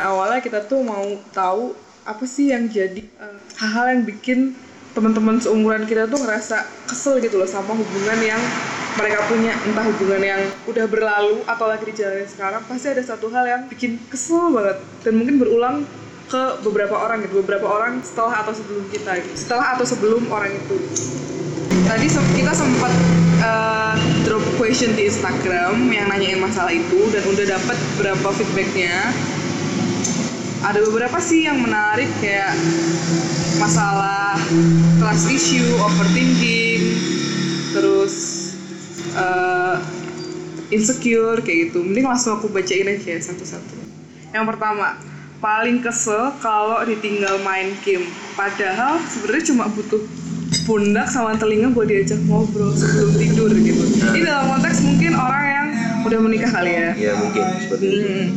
awalnya kita tuh mau tahu apa sih yang jadi eh, hal-hal yang bikin teman-teman seumuran kita tuh ngerasa kesel gitu loh sama hubungan yang mereka punya. Entah hubungan yang udah berlalu atau lagi dijalanin sekarang pasti ada satu hal yang bikin kesel banget. Dan mungkin berulang ke beberapa orang gitu beberapa orang setelah atau sebelum kita gitu. Setelah atau sebelum orang itu. Tadi kita sempat uh, drop question di Instagram yang nanyain masalah itu dan udah dapat berapa feedbacknya ada beberapa sih yang menarik kayak masalah trust issue, overthinking, terus uh, insecure kayak gitu. Mending langsung aku bacain aja satu-satu. Yang pertama, paling kesel kalau ditinggal main game. Padahal sebenarnya cuma butuh pundak sama telinga buat diajak ngobrol sebelum tidur gitu. Ini dalam konteks mungkin orang yang udah menikah kali ya. ya mungkin seperti itu Hmm.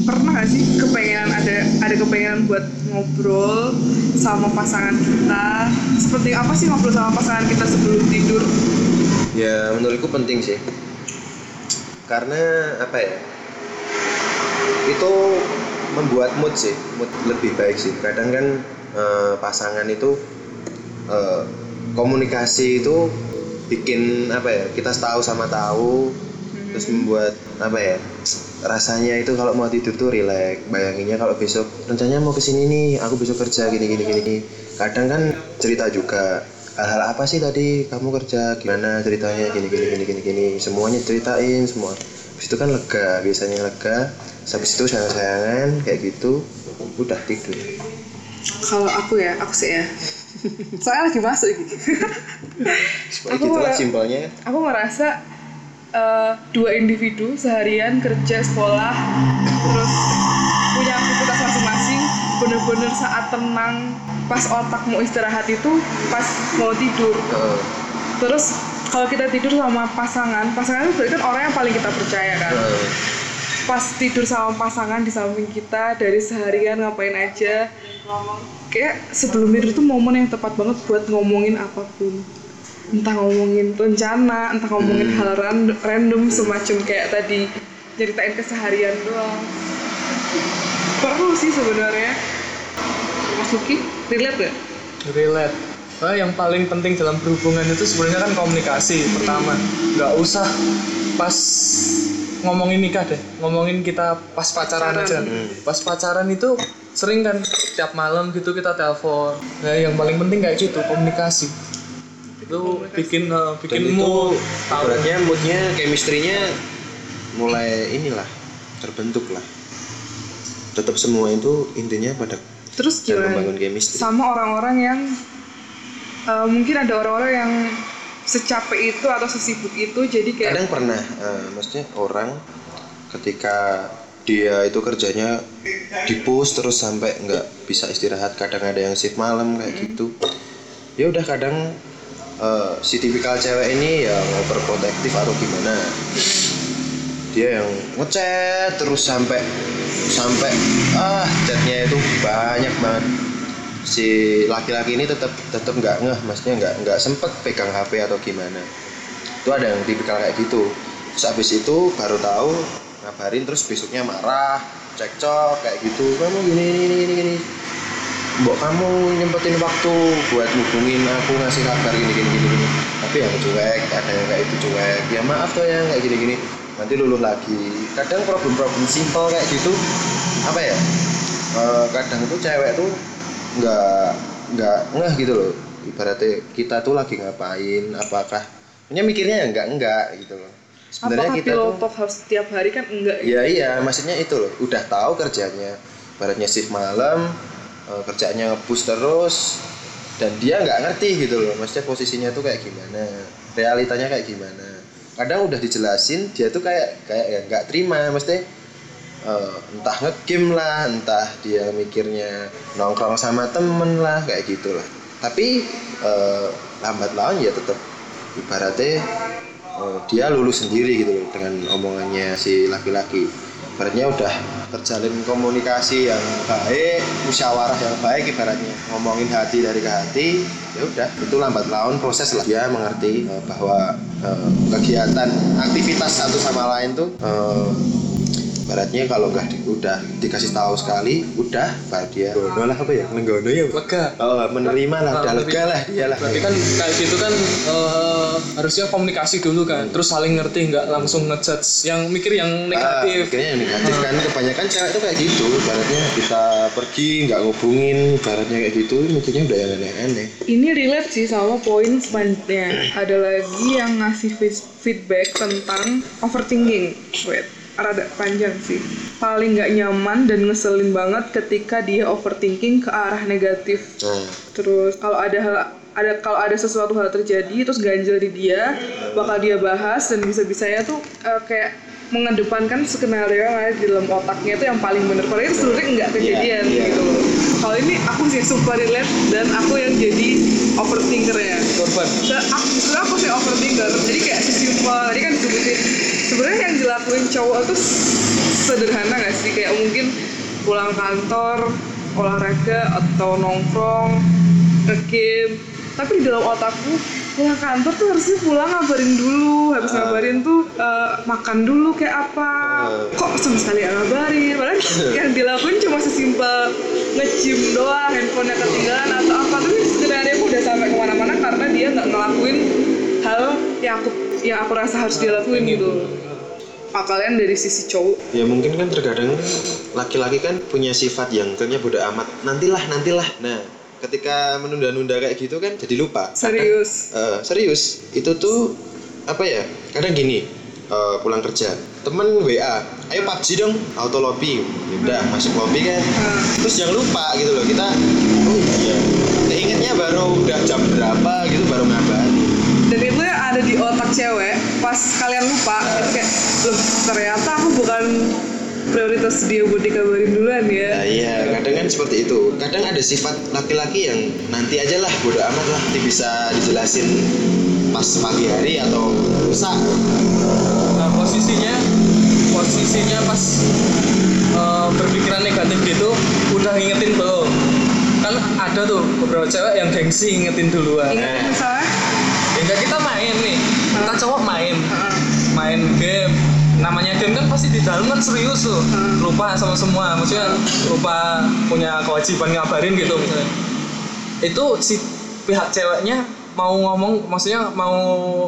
Pernah gak sih kepengenan ada ada kepengenan buat ngobrol sama pasangan kita? Seperti apa sih ngobrol sama pasangan kita sebelum tidur? ya menurutku penting sih karena apa ya itu membuat mood sih mood lebih baik sih kadang kan eh, pasangan itu eh, komunikasi itu bikin apa ya kita tahu sama tahu terus membuat apa ya rasanya itu kalau mau tidur tuh rileks bayanginnya kalau besok rencananya mau ke sini nih aku besok kerja gini gini gini kadang kan cerita juga hal-hal apa sih tadi? Kamu kerja gimana? Ceritanya gini gini gini gini gini. Semuanya ceritain semua. Habis itu kan lega biasanya lega. Habis itu sayang sayangan kayak gitu udah tidur. Kalau aku ya, aku sih ya. Soalnya lagi masuk gitu. Aku gitulah simpelnya. aku ngerasa eh, dua individu seharian kerja sekolah terus punya aktivitas masing-masing bener-bener saat tenang pas otak mau istirahat itu pas mau tidur. Eh, terus kalau kita tidur sama pasangan pasangan itu berarti kan orang yang paling kita percaya kan? Eh, pas tidur sama pasangan di samping kita dari seharian ngapain aja kayak sebelum tidur tuh momen yang tepat banget buat ngomongin apa pun. Entah ngomongin rencana entah ngomongin hal ran- random semacam kayak tadi ceritain keseharian doang. Perlu sih sebenarnya. Mas Luki relate gak? relate. Nah, yang paling penting dalam berhubungan itu sebenarnya kan komunikasi pertama. Nggak usah pas ngomongin nikah deh. Ngomongin kita pas pacaran Pacaran. aja. Pas pacaran itu sering kan tiap malam gitu kita telepon. Nah yang paling penting kayak gitu komunikasi. Itu bikin dan bikin itu mood. tahu ibaratnya moodnya chemistry-nya mulai inilah terbentuk lah. Tetap semua itu intinya pada terus dan gimana? membangun chemistry. Sama orang-orang yang eh, mungkin ada orang-orang yang secapek itu atau sesibuk itu jadi kayak kadang pernah eh, maksudnya orang ketika dia itu kerjanya di push terus sampai nggak bisa istirahat kadang ada yang shift malam kayak gitu. Ya udah kadang eh, si tipikal cewek ini yang overprotective atau gimana. Dia yang ngechat terus sampai sampai ah chatnya itu banyak banget. Si laki-laki ini tetap tetap nggak ngeh maksudnya nggak nggak sempet pegang HP atau gimana. Itu ada yang tipikal kayak gitu. Terus habis itu baru tahu ngabarin terus besoknya marah cekcok kayak gitu. Kamu gini gini gini gini mbok kamu nyempetin waktu buat hubungin aku ngasih kabar gini gini gini, tapi yang cuek ada yang kayak itu cuek. Ya maaf tuh yang kayak gini gini. Nanti luluh lagi. Kadang problem-problem simple kayak gitu apa ya? Eh, kadang tuh cewek tuh nggak nggak ngeh gitu loh. Ibaratnya kita tuh lagi ngapain apakah? Hanya mikirnya ya enggak enggak gitu loh sebenarnya apakah kita tuh pilotok harus setiap hari kan enggak ya? Iya iya, maksudnya itu loh, udah tahu kerjanya, baratnya shift malam, eh, kerjanya ngebus terus, dan dia nggak ngerti gitu loh, maksudnya posisinya tuh kayak gimana, realitanya kayak gimana. Kadang udah dijelasin, dia tuh kayak kayak ya nggak terima, maksudnya eh, entah ngegame lah, entah dia mikirnya nongkrong sama temen lah, kayak gitu lah. Tapi eh, lambat laun ya tetap ibaratnya eh, dia lulus sendiri gitu loh dengan omongannya si laki-laki. Ibaratnya udah terjalin komunikasi yang baik, musyawarah yang baik ibaratnya ngomongin hati dari ke hati, ya udah itu lambat laun proses lah dia mengerti eh, bahwa eh, kegiatan aktivitas satu sama lain tuh eh, Baratnya kalau nggak di- udah dikasih tahu sekali, udah baru dia gono lah apa ya? Menggono ya. lega Oh, menerima lah, Ah, udah lega lah dia lah. berarti kan kayak gitu kan eh, harusnya komunikasi dulu kan terus saling ngerti nggak langsung ngejudge yang mikir yang Ah, negatif kayaknya yang negatif kan kebanyakan cewek tuh kayak gitu. Baratnya kita pergi nggak ngubungin, baratnya kayak gitu, mikirnya udah yang aneh-aneh. Ini relate sih sama poin selanjutnya. Ada lagi yang ngasih feed- feedback tentang overthinking. Wait, rada panjang sih. Paling nggak nyaman dan ngeselin banget ketika dia overthinking ke arah negatif. Nah, Terus kalau ada hal ada kalau ada sesuatu hal terjadi terus ganjel di dia bakal dia bahas dan bisa-bisanya tuh eh, kayak mengedepankan skenario yang ada di dalam otaknya itu yang paling bener kalau itu sebenarnya nggak kejadian Iya, iya. gitu loh kalau ini aku sih super relate dan aku yang jadi overthinker ya korban dan aku justru aku sih overthinker jadi kayak sesimpel tadi kan disebutin sebenarnya yang dilakuin cowok tuh sederhana gak sih? Kayak mungkin pulang kantor olahraga atau nongkrong nge-game. Tapi di dalam otakku pulang kantor tuh harusnya pulang ngabarin dulu. Habis ngabarin tuh eh, makan dulu kayak apa. Kok sama sekali ngabarin? Padahal yang dilakuin cuma sesimpel nge-gym doang handphonenya ketinggalan atau apa. Tapi sebenarnya aku udah sampai ke mana-mana karena dia nggak ngelakuin hal yang aku yang aku rasa harus dia lakuin gitu. Ah, kalian dari sisi cowok? Ya mungkin kan terkadang laki-laki kan punya sifat yang ternyata bodoh amat. Nantilah, nantilah. Nah, ketika menunda-nunda kayak gitu kan jadi lupa. serius? Eh, serius. Itu tuh apa ya kadang gini eh, pulang kerja. Temen WA ayo PUBG dong auto lobby. Ya udah masuk lobby kan. Ah. terus jangan lupa gitu loh kita oh iya. Keingetnya baru udah jam berapa gitu baru ngabarin dan itu yang ada di otak cewek pas kalian lupa itu kayak loh ternyata aku bukan prioritas dia buat dikabarin duluan nah ya iya kadang kan seperti itu. Kadang ada sifat laki-laki yang nanti aja lah bodo amat lah nanti bisa dijelasin pas pagi hari atau lusa nah posisinya posisinya pas eh, berpikiran negatif gitu udah ngingetin belum? Kan ada tuh beberapa cewek yang gengsi ngingetin duluan. Ingat misalnya hingga kita main nih. Kita cowok main. Ah, main game. Namanya game kan pasti di dalam kan serius tuh. Hmm. lupa sama semua. Maksudnya lupa punya kewajiban ngabarin gitu misalnya. Itu si pihak ceweknya mau ngomong maksudnya mau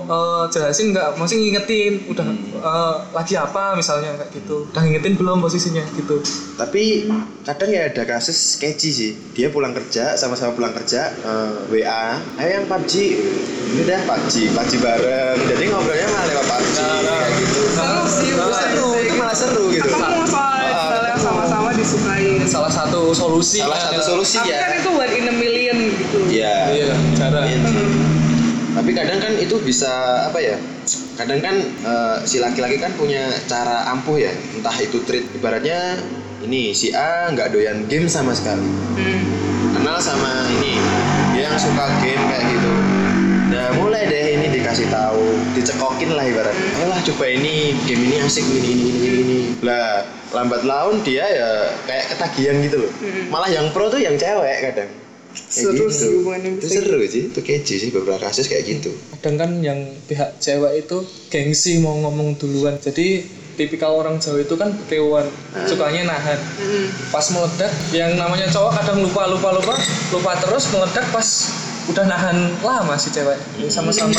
eh, jelasin nggak? Maksudnya ngingetin udah eh, lagi apa? misalnya kayak gitu. Udah ngingetin belum posisinya? Gitu. Tapi kadang ya ada kasus sketchy sih. Dia pulang kerja sama-sama pulang kerja eh, WA ayo yang PUBG ini dah PUBG PUBG bareng. Jadi ngobrolnya malah lewat PUBG Nah, nah. kayak gitu. Seru sih Nah, seru. Itu malah seru gitu. Hal yang ketemu. sama-sama disukai. Salah satu solusi salah kan, satu ya. solusi tapi ya. kan itu one in a million gitu. Iya. Iya cara Iya sih. tapi kadang kan itu bisa apa ya kadang kan eh, si laki-laki kan punya cara ampuh ya. Entah itu treat ibaratnya ini si A nggak doyan game sama sekali. Hmm. kenal sama ini. Dia yang suka game kayak gitu nah mulai deh ini dikasih tahu dicekokin lah ibaratnya ayolah coba ini game ini asik ini ini ini ini, lah lambat laun dia ya kayak ketagihan gitu loh. Mm. malah yang pro tuh yang cewek kadang. Kayak Seru gitu. sih hubungannya itu bisa seru sih itu keji sih beberapa kasus kayak gitu. Kadang kan yang pihak cewek itu gengsi mau ngomong duluan. Jadi tipikal orang Jawa itu kan kewan sukanya nahan. Mm. pas meledak yang namanya cowok kadang lupa lupa lupa lupa terus meledak pas udah nahan lama si cewek. Sama-sama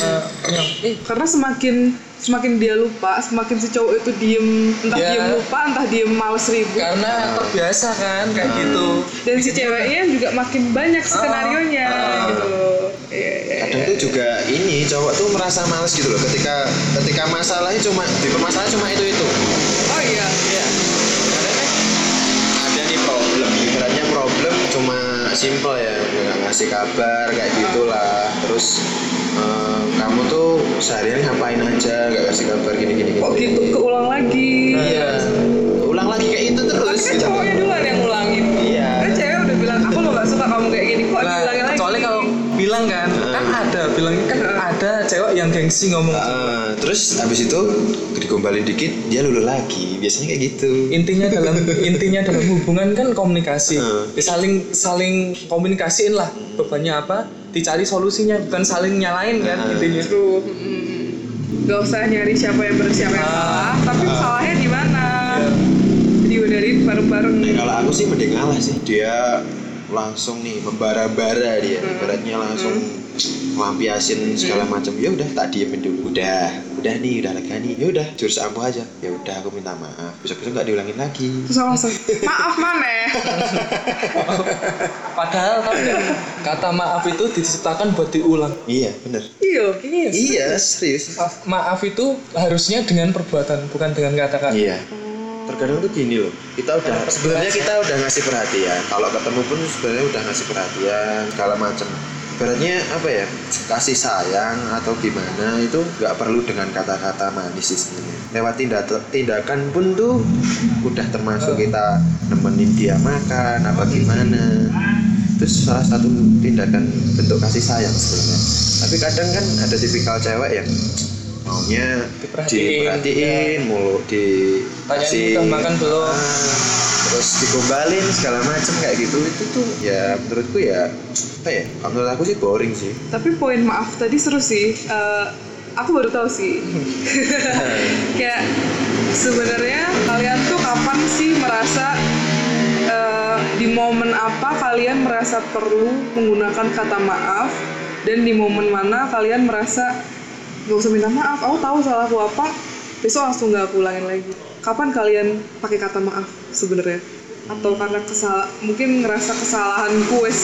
yang eh karena semakin semakin dia lupa semakin si cowok itu diem entah Ya. diem lupa entah diem males ribut karena terbiasa kan kayak gitu. Dan si ceweknya juga makin banyak skenario nya Ah. gitu. Loh Iya, iya, kadang iya. tuh juga ini cowok tuh merasa males gitu loh ketika ketika masalahnya cuma di permasalahan cuma itu itu simple ya, nggak ngasih kabar kayak gitulah. Terus eh, kamu tuh seharian ngapain aja, nggak kasih kabar gini gini. kok gitu keulang lagi Iya. Ulang lagi kayak itu terus. tapi kan gitu. cowoknya duluan yang ngulangin Iya. kan cewek udah bilang aku lo gak suka kamu kayak gini kok Nah, diulangin lagi kecuali kalau bilang kan kan ada bilang kan ada cewek yang gengsi ngomong Ah, terus habis itu digombalin dikit dia lulu lagi biasanya kayak gitu intinya dalam intinya dalam hubungan kan komunikasi Hmm. Ya, saling saling komunikasiin lah bebannya apa dicari solusinya bukan saling nyalain kan Hmm. intinya True. Mm. Gak usah nyari siapa yang benar siapa yang Ah. salah, tapi Ah. salahnya di mana. Ya. hindarin bareng-bareng Nah, kalau aku sih mending ngalah sih. Dia langsung nih membara-bara dia. Hmm. Ibaratnya langsung melampiasin segala macam. Ya udah tak diemin dulu. Udah, udah nih, udah lega nih. Ya udah, jurus ampuh aja. Ya udah aku minta maaf. Besok-besok nggak diulangin lagi. terus langsung maaf mana Padahal kan kata maaf itu diciptakan buat diulang. Iya, bener. iya Iya, serius. Maaf, maaf itu harusnya dengan perbuatan, bukan dengan kata-kata. Iya. Terkadang tuh gini loh, kita udah sebenarnya kita udah ngasih perhatian. Kalau ketemu pun sebenarnya udah ngasih perhatian segala macam. Ibaratnya apa ya kasih sayang atau gimana itu nggak perlu dengan kata-kata manis sih sebenarnya. Lewat tindak tindakan pun tuh udah termasuk kita nemenin dia makan apa gimana. Itu salah satu tindakan bentuk kasih sayang sebenarnya. Tapi kadang kan ada tipikal cewek yang maunya Diperhatiin, diperhatiin mulu di kasih- makan belum? Ah, terus digombalin segala macem kayak gitu. Itu tuh ya menurutku ya apa ya kalau menurut aku sih boring sih. Tapi poin maaf tadi seru sih. Eh, aku baru tahu sih. Kayak sebenarnya kalian tuh kapan sih merasa eh, di momen apa kalian merasa perlu menggunakan kata maaf? Dan di momen mana kalian merasa gak usah minta maaf aku tahu salahku apa. Besok langsung gak aku ulangin lagi kapan kalian pakai kata maaf sebenarnya atau karena kesal mungkin ngerasa kesalahanku wes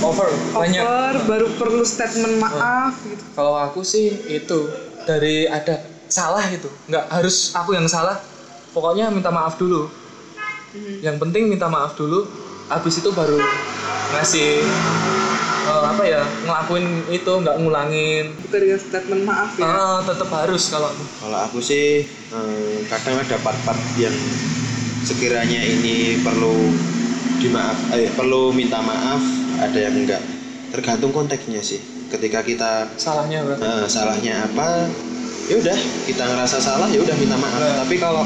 Over, banyak. over baru perlu statement maaf gitu Kalau aku sih itu dari ada salah itu, nggak harus aku yang salah. Pokoknya minta maaf dulu. Yang penting minta maaf dulu. Habis itu baru ngasih eh, apa ya ngelakuin itu nggak ngulangin. bukan dengan statement maaf ya Ah, tetap harus kalau aku. kalau aku sih eh, kadang ada part-part yang sekiranya ini perlu dimaaf eh perlu minta maaf ada yang enggak tergantung konteksnya sih ketika kita Salahnya eh, salahnya apa ya udah kita ngerasa salah ya udah minta maaf Nah. tapi kalau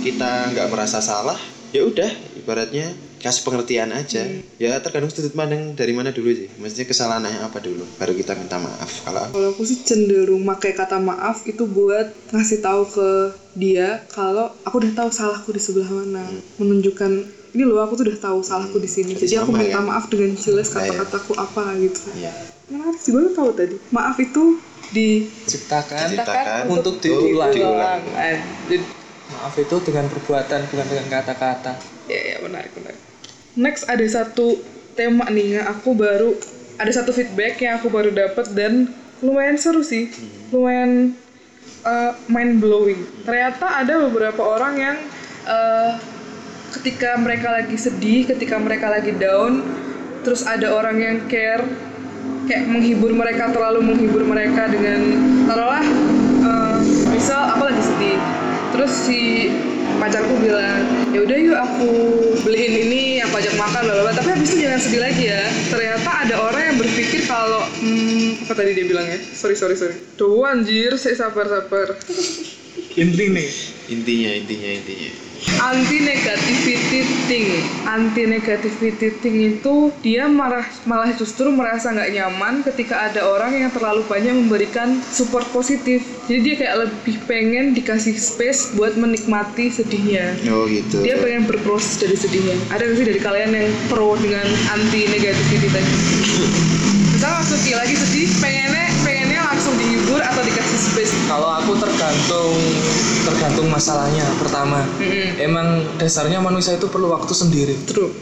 kita nggak merasa salah ya udah ibaratnya kasih pengertian aja. Ya tergantung sudut pandang dari mana dulu sih. Maksudnya kesalahannya apa dulu baru kita minta maaf. Kalau aku kalau aku sih cenderung pakai kata maaf itu buat ngasih tahu ke dia kalau aku udah tahu salahku di sebelah mana. Menunjukkan ini loh aku tuh udah tahu salahku di sini. Jadi aku Sama, minta kan? maaf dengan jelas Nah, ya. kata-kataku apa gitu. Ya menarik sih baru tahu tadi. Maaf itu di Ciptakan, Diciptakan untuk untuk diulang. diulang. Eh, jadi Maaf itu dengan perbuatan bukan dengan kata-kata. ya ya menarik menarik next ada satu tema nih yang aku baru ada satu feedback yang aku baru dapat dan lumayan seru sih. Lumayan uh, mind blowing ternyata ada beberapa orang yang uh, ketika mereka lagi sedih ketika mereka lagi down terus ada orang yang care kayak menghibur mereka terlalu menghibur mereka dengan taruhlah uh, misal aku lagi sedih terus si pacarku bilang ya udah yuk aku beliin ini aku ajak makan bla." tapi habis itu jangan sedih lagi ya. Ternyata ada orang yang berpikir kalau hmm, apa tadi dia bilang ya? Sorry sorry sorry. Tuh anjir saya sabar sabar Inti nih. intinya intinya intinya. Anti negativity thing. Anti negativity thing itu dia malah malah justru merasa nggak nyaman ketika ada orang yang terlalu banyak memberikan support positif. Jadi dia kayak lebih pengen dikasih space buat menikmati sedihnya. Oh gitu. Dia pengen berproses dari sedihnya. Ada nggak sih dari kalian yang pro dengan anti negativity tadi? Misalnya waktu lagi sedih pengennya dihibur atau dikasih space Kalau aku tergantung tergantung masalahnya. Pertama, Mm-mm. emang dasarnya manusia itu perlu waktu sendiri. true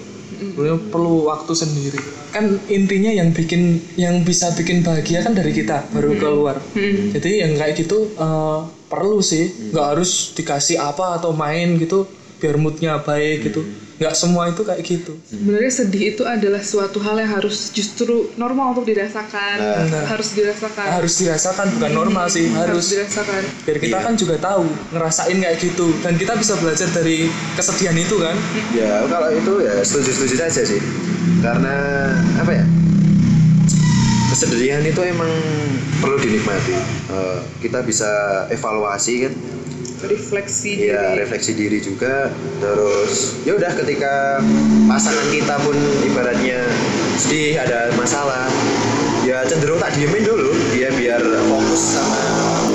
Perlu perlu waktu sendiri. Kan intinya yang bikin yang bisa bikin bahagia kan dari kita baru keluar. Mm-mm. Jadi yang kayak gitu eh, perlu sih, nggak harus dikasih apa atau main gitu biar moodnya baik gitu. Nggak semua itu kayak gitu. Sebenarnya sedih itu adalah suatu hal yang harus justru normal untuk dirasakan, Nah. harus dirasakan, Harus dirasakan bukan normal sih, harus harus. dirasakan. biar kita Iya. kan juga tahu ngerasain kayak gitu. Dan kita bisa belajar dari kesedihan itu kan. Ya kalau itu ya setuju setuju saja sih. Karena apa ya? Kesedihan itu emang perlu dinikmati. Eh, kita bisa evaluasi kan Refleksi Iya, diri. refleksi diri juga. Terus ya udah ketika pasangan kita pun ibaratnya sedih ada masalah, ya cenderung tak diemin dulu, dia biar fokus sama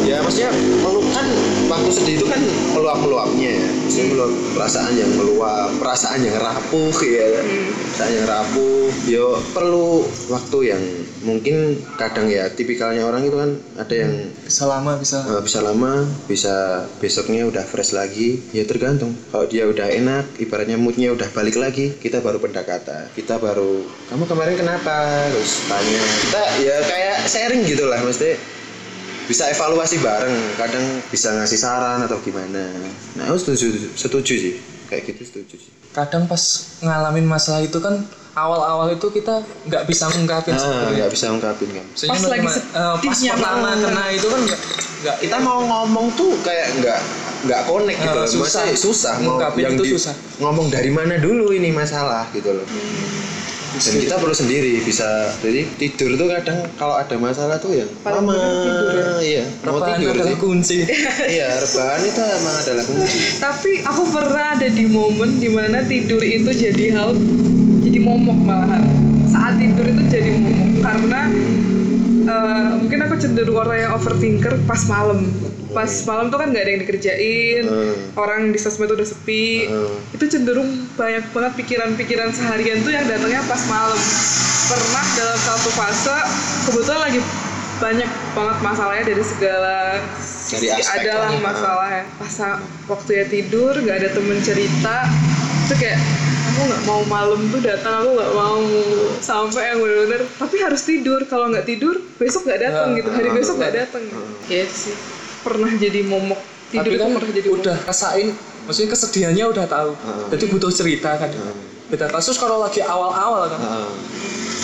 ya ya maksudnya melukan waktu sedih itu kan meluap meluapnya ya maksudnya meluap perasaan yang meluap perasaan yang rapuh ya perasaan yang rapuh yo perlu waktu yang mungkin kadang ya tipikalnya orang itu kan ada yang bisa lama bisa. Eh, bisa lama bisa besoknya udah fresh lagi. Ya tergantung. Kalau dia udah enak ibaratnya moodnya udah balik lagi kita baru pendekatan. Kita baru kamu kemarin kenapa? Terus tanya. Kita ya kayak sharing gitu lah mesti bisa evaluasi bareng. Kadang bisa ngasih saran atau gimana. Nah aku setuju setuju sih. Kayak gitu setuju sih kadang pas ngalamin masalah itu kan awal-awal itu kita nggak bisa ngungkapin nah sebenarnya. nggak bisa ungkapin kan Maksudnya Pas cuma- lagi eh, pas pertama kena itu kan nggak kita mau ngomong tuh kayak nggak nggak connect gitu Eh, loh. susah. Maksudnya susah mau Ngungkapin yang itu di- susah. ngomong dari mana dulu ini masalah gitu loh dan kita perlu sendiri bisa. Jadi tidur tuh kadang kalau ada masalah tuh ya Paling mama bener tidur ya. iya mau rebahan tidur adalah sih. kunci. Iya rebahan itu emang adalah kunci. Tapi aku pernah ada di momen di mana tidur itu jadi hal jadi momok malahan. Saat tidur itu jadi momok karena eh, mungkin aku cenderung orang yang overthinker pas malam pas malam tuh kan nggak ada yang dikerjain Hmm. orang di sosmed udah sepi. Hmm. itu cenderung banyak banget pikiran-pikiran seharian tuh yang datangnya pas malam. Pernah dalam satu fase kebetulan lagi banyak banget masalahnya dari segala Dari sisi aspek adalah lah. masalah ya. Pas waktu ya tidur nggak ada temen cerita itu kayak aku nggak mau malam tuh datang aku nggak mau sampai yang bener-bener. Tapi harus tidur kalau nggak tidur besok nggak datang Ya, gitu hari besok nggak datang ya sih pernah jadi momok. Tidur tapi itu kan pernah jadi udah rasain maksudnya kesedihannya udah tahu. Heeh. jadi butuh cerita kan beda kasus kalau lagi awal-awal kan? Heeh.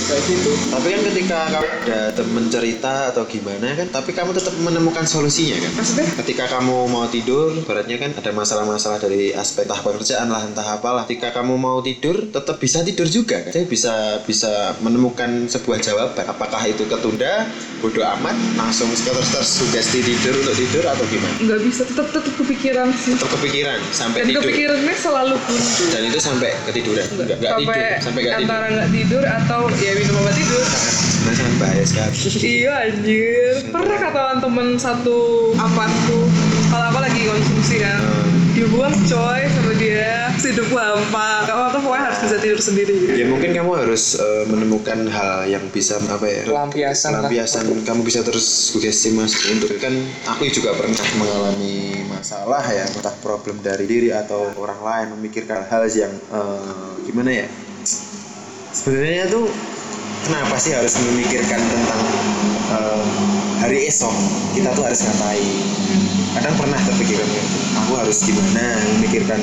kayak gitu. Tapi kan ketika kamu ada temen cerita atau gimana kan tapi kamu tetap menemukan solusinya kan? Maksudnya? Ketika kamu mau tidur beratnya kan ada masalah-masalah dari aspek entah pekerjaan lah entah apalah ketika kamu mau tidur tetap bisa tidur juga kan? Jadi bisa bisa menemukan sebuah jawaban. Apakah itu ketunda bodoh amat langsung terus tersugesti tidur untuk tidur atau gimana? Nggak bisa tetap tetap kepikiran sih. Tetap kepikiran sampai dan tidur. kepikirannya selalu buntu dan itu sampai ketiduran nggak sampai, sampai tidur. antara nggak tidur atau ya minum obat tidur. Nah sangat bahaya sekali iya anjir. Pernah katakan temen satu apa tuh? Kalau aku lagi konsumsi kan. Dibuang coy sama dia. Hidupku hampa tidur sendiri. Ya mungkin kamu harus eh, menemukan hal yang bisa apa ya Pelampiasan lah. pelampiasan kamu bisa terus sugesti mas. Untuk kan aku juga pernah mengalami masalah ya entah problem dari diri atau orang lain memikirkan hal yang eh, gimana ya? Sebenarnya tuh kenapa sih harus memikirkan tentang eh, hari esok? Kita tuh harus ngapain? Kadang pernah terpikirkan aku harus gimana? Memikirkan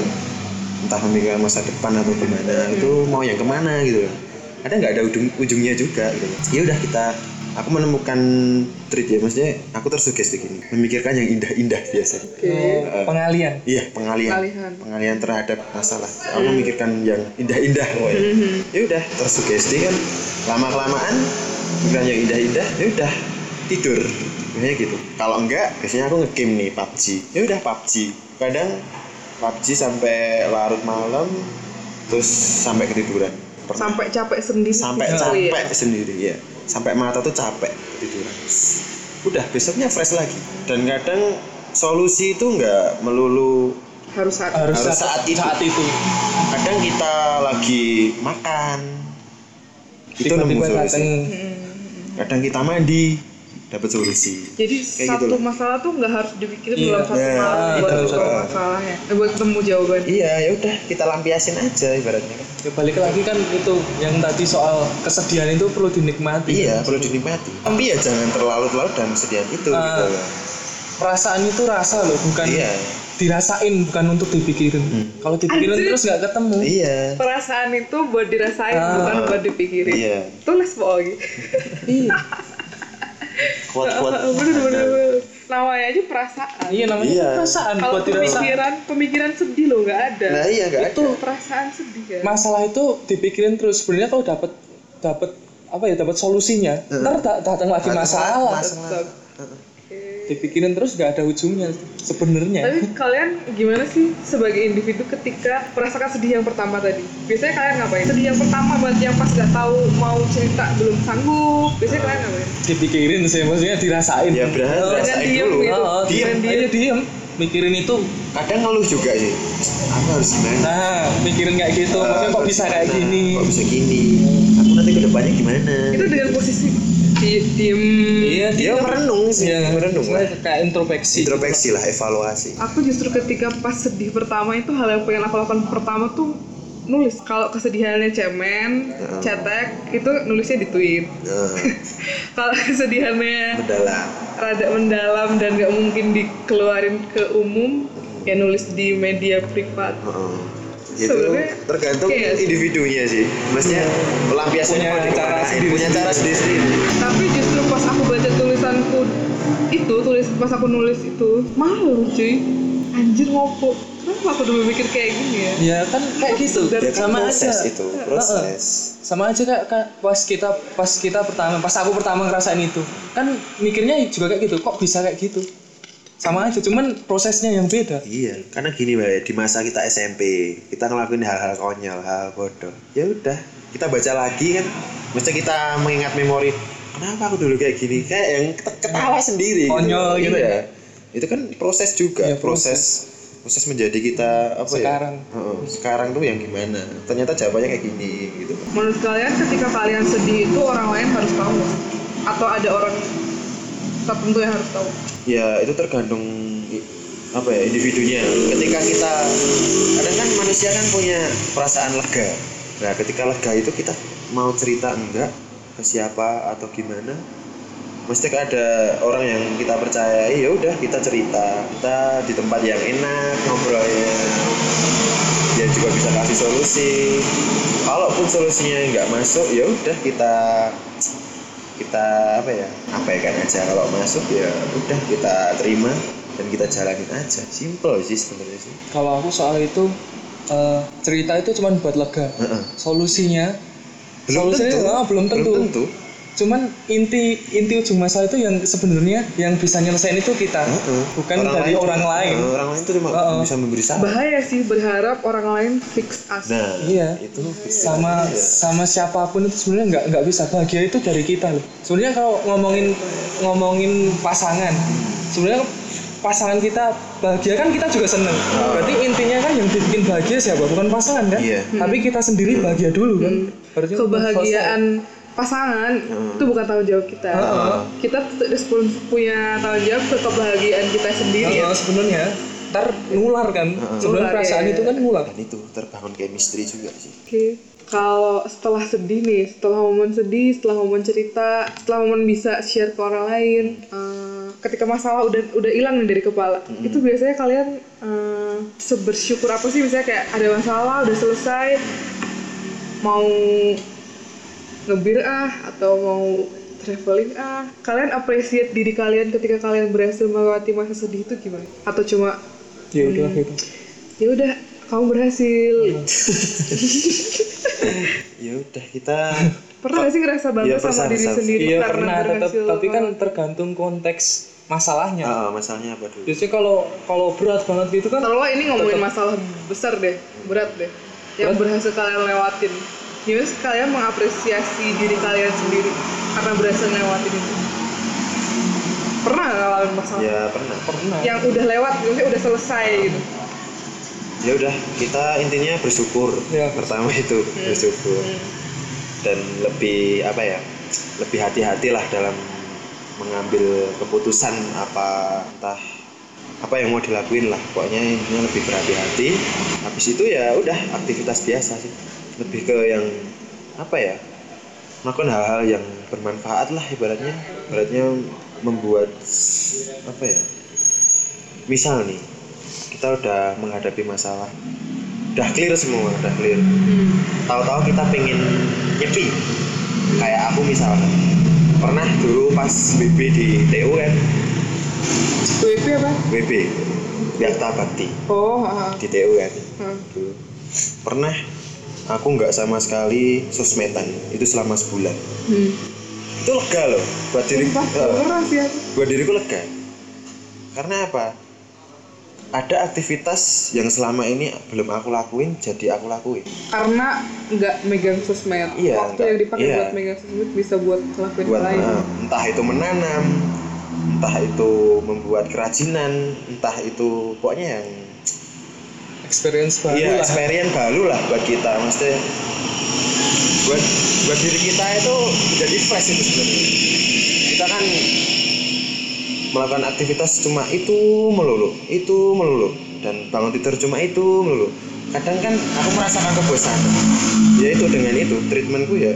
entah memikirkan masa depan atau gimana itu mau yang ke mana gitu. Ada nggak ada ujung ujungnya juga gitu. Ya udah kita aku menemukan treat ya maksudnya aku tersugesti gini memikirkan yang indah-indah biasanya. Oh, pengalian. iya pengalian. Pengalihan. pengalian terhadap masalah. Aku memikirkan yang indah-indah pokoknya. Ya udah tersugesti kan lama kelamaan pikiran yang indah-indah ya udah tidur. Biasanya gitu. Kalau enggak biasanya aku ngegame nih PUBG ya udah PUBG kadang PUBG sampai larut malam terus sampai ketiduran. Pernah. sampai capek sendiri sampai gitu ya. capek sendiri ya sampai mata tuh capek tiduran udah besoknya fresh lagi. Dan kadang solusi itu nggak melulu harus saat harus, Harus saat itu. saat itu. Kadang kita lagi makan itu nemu solusi. datang kadang kita mandi dapat solusi. Jadi Kayak satu gitu loh. masalah tuh nggak harus dipikirin Iya. dalam satu Nah, malam itu buat ada. masalahnya eh, buat ketemu jawaban iya ya udah kita lampiasin aja ibaratnya kan. Ya balik lagi kan itu yang tadi soal kesedihan itu perlu dinikmati. Iya perlu dinikmati. Tapi ya jangan terlalu-terlalu dalam kesedihan itu Ah. gitu loh. perasaan itu rasa loh bukan iya. dirasain bukan untuk dipikirin. Kalau dipikirin Anjir. terus nggak ketemu. Iya. Perasaan itu buat dirasain Ah. bukan buat dipikirin. Iya. Tulis pokoknya. Iya kuat-kuat. Bener bener bener. namanya aja perasaan. Iya namanya Iya. perasaan kalau buat dirasain pemikiran pemikiran sedih loh nggak ada. Nah iya nggak itu perasaan sedih kan masalah itu dipikirin terus. Sebenarnya kalau dapat dapat apa ya dapat solusinya. Ntar da- datang lagi Datang masalah. masalah. Dipikirin terus gak ada ujungnya sebenarnya Tapi kalian gimana sih sebagai individu ketika merasakan sedih yang pertama tadi? Biasanya kalian ngapain? Sedih yang pertama buat yang pas gak tahu mau cerita belum sanggup. Biasanya kalian ngapain? dipikirin sih maksudnya dirasain Ya, berarti Oh, rasain diem dulu. gitu. oh, Diem. diem aja diem mikirin itu Kadang ngeluh juga sih. Aku harus gimana? nah mikirin kayak gitu maksudnya kok bisa kayak gimana? gini Kok bisa gini? Aku nanti ke depannya gimana? Itu dengan posisi diem. iya Dia merenung sih, Iya, merenung lah. kayak introspeksi Introspeksi lah, evaluasi. Aku justru ketika pas sedih pertama itu hal yang pengen aku lakukan pertama tuh nulis. Kalau kesedihannya cemen, cetek, itu nulisnya di tweet. Nah, Kalau kesedihannya mendalam. rada mendalam dan gak mungkin dikeluarin ke umum, ya nulis di media privat. Heeh. Itu Sebenarnya tergantung kayak sih. individunya sih. Maksudnya pelampiasannya Punya cara sendiri-sendiri. punya cara sendiri. tapi justru pas aku baca tulisanku itu tulis pas aku nulis itu malu cuy. Anjir ngopo. Kenapa aku dulu mikir kayak gini ya? Ya kan kayak gitu. Dan Ya kan sama proses aja. itu, proses. sama aja kak, kak pas kita pas kita pertama pas aku pertama ngerasain itu. Kan mikirnya juga kayak gitu. Kok bisa kayak gitu sama aja cuman prosesnya yang beda Iya, karena gini mbak, di masa kita SMP, kita ngelakuin hal-hal konyol, hal bodoh. Ya udah, kita baca lagi kan, mesti kita mengingat memori. Kenapa aku dulu kayak gini? Kayak yang ket- ketawa sendiri. Konyol gitu Iya. Itu kan proses juga, Iya, proses proses menjadi kita apa Sekarang. ya? Heeh, sekarang tuh yang gimana? Ternyata jawabannya kayak gini gitu. menurut kalian ketika kalian sedih itu orang lain harus tahu atau ada orang tertentu yang harus tahu Ya itu tergantung apa ya individunya. Ketika kita kadang kan manusia kan punya perasaan lega. Nah ketika lega itu kita mau cerita enggak ke siapa atau gimana? Mesti ada orang yang kita percayai ya udah kita cerita kita di tempat yang enak ngobrolnya dia juga bisa kasih solusi kalaupun solusinya nggak masuk ya udah kita kita apa ya apa ya kan aja. Kalau masuk ya udah kita terima dan kita jalanin aja. Simple sih sebenarnya sih. Kalau aku soal itu eh, cerita itu cuman buat lega. Heeh. solusinya belum solusinya tentu. ah, belum tentu. belum tentu cuman inti inti ujung masalah itu yang sebenarnya yang bisa nyelesain itu kita. Heeh. bukan dari orang cuma- lain. Heeh, orang lain itu cuma Heeh. bisa memberi saran. Bahaya sih berharap orang lain fix us. Nah Iya. itu sama Iya. sama siapa pun itu sebenarnya nggak nggak bisa. Bahagia itu dari kita loh. Sebenarnya kalau ngomongin ngomongin pasangan sebenarnya pasangan kita bahagia kan kita juga seneng. Berarti intinya kan yang bikin bahagia siapa? Bukan pasangan kan? Iya. tapi kita sendiri bahagia dulu kan? Berarti kebahagiaan pasangan itu bukan tanggung jawab kita. Heeh. kita punya tanggung jawab ke kebahagiaan kita sendiri. Ya Heeh, sebenarnya ntar nular kan? Sebenarnya Nular, perasaan iya. itu kan nular. Dan itu terbangun chemistry juga sih. Oke, kalau setelah sedih nih, setelah momen sedih, setelah momen cerita, setelah momen bisa share ke orang lain, eh, ketika masalah udah udah hilang nih dari kepala, itu biasanya kalian eh, sebersyukur apa sih? Misalnya kayak ada masalah udah selesai, mau ngebir ah atau mau traveling ah, kalian appreciate diri kalian ketika kalian berhasil melewati masa sedih itu gimana? Atau cuma ya udah gitu ya udah kamu berhasil? ya udah kita Pernah gak sih ngerasa bangga Iya, sama diri sendiri iya karena pernah tetap berhasil tapi kan tergantung konteks masalahnya. Ah, ah, masalahnya apa dulu? Biasanya kalau kalau berat banget gitu kan Kalau ini ngomongin masalah besar deh, berat deh, yang berhasil kalian lewatin. Gimana sih kalian mengapresiasi diri kalian sendiri karena berhasil lewatin itu? Pernah nggak ngalamin masalah? Ya pernah. Pernah. Yang udah lewat, maksudnya udah selesai gitu? ya udah kita intinya bersyukur Ya. pertama itu bersyukur. Dan lebih apa ya lebih hati-hati lah dalam mengambil keputusan apa entah apa yang mau dilakuin lah. Pokoknya intinya lebih berhati-hati. Habis itu ya udah aktivitas biasa sih lebih ke yang apa ya melakukan hal-hal yang bermanfaat lah ibaratnya. Ibaratnya membuat apa ya misal nih kita udah menghadapi masalah udah clear semua udah clear. Tahu-tahu kita pengen nyepi. Kayak aku misalnya. Pernah dulu pas WB di TU kan WP apa? WB Yakta Bakti. Oh, ha, ha. di TU kan dulu pernah aku nggak sama sekali sosmedan. Itu selama sebulan. Hmm. itu lega loh buat Sumpah, pernah sih aku. buat diriku lega. Karena apa? Ada aktivitas yang selama ini belum aku lakuin jadi aku lakuin. Karena nggak megang sosmed. Iya, waktu nggak- yang dipakai iya. buat megang sosmed bisa buat ngelakuin buat lain. eh, entah itu menanam entah itu membuat kerajinan entah itu pokoknya yang experience baru Iya, lah experience baru lah buat kita. Maksudnya buat buat diri kita itu jadi fresh itu sebenarnya. Kita kan melakukan aktivitas cuma itu melulu, itu melulu dan bangun tidur cuma itu melulu. Kadang kan aku merasakan kebosanan. Ya itu dengan itu treatmentku ya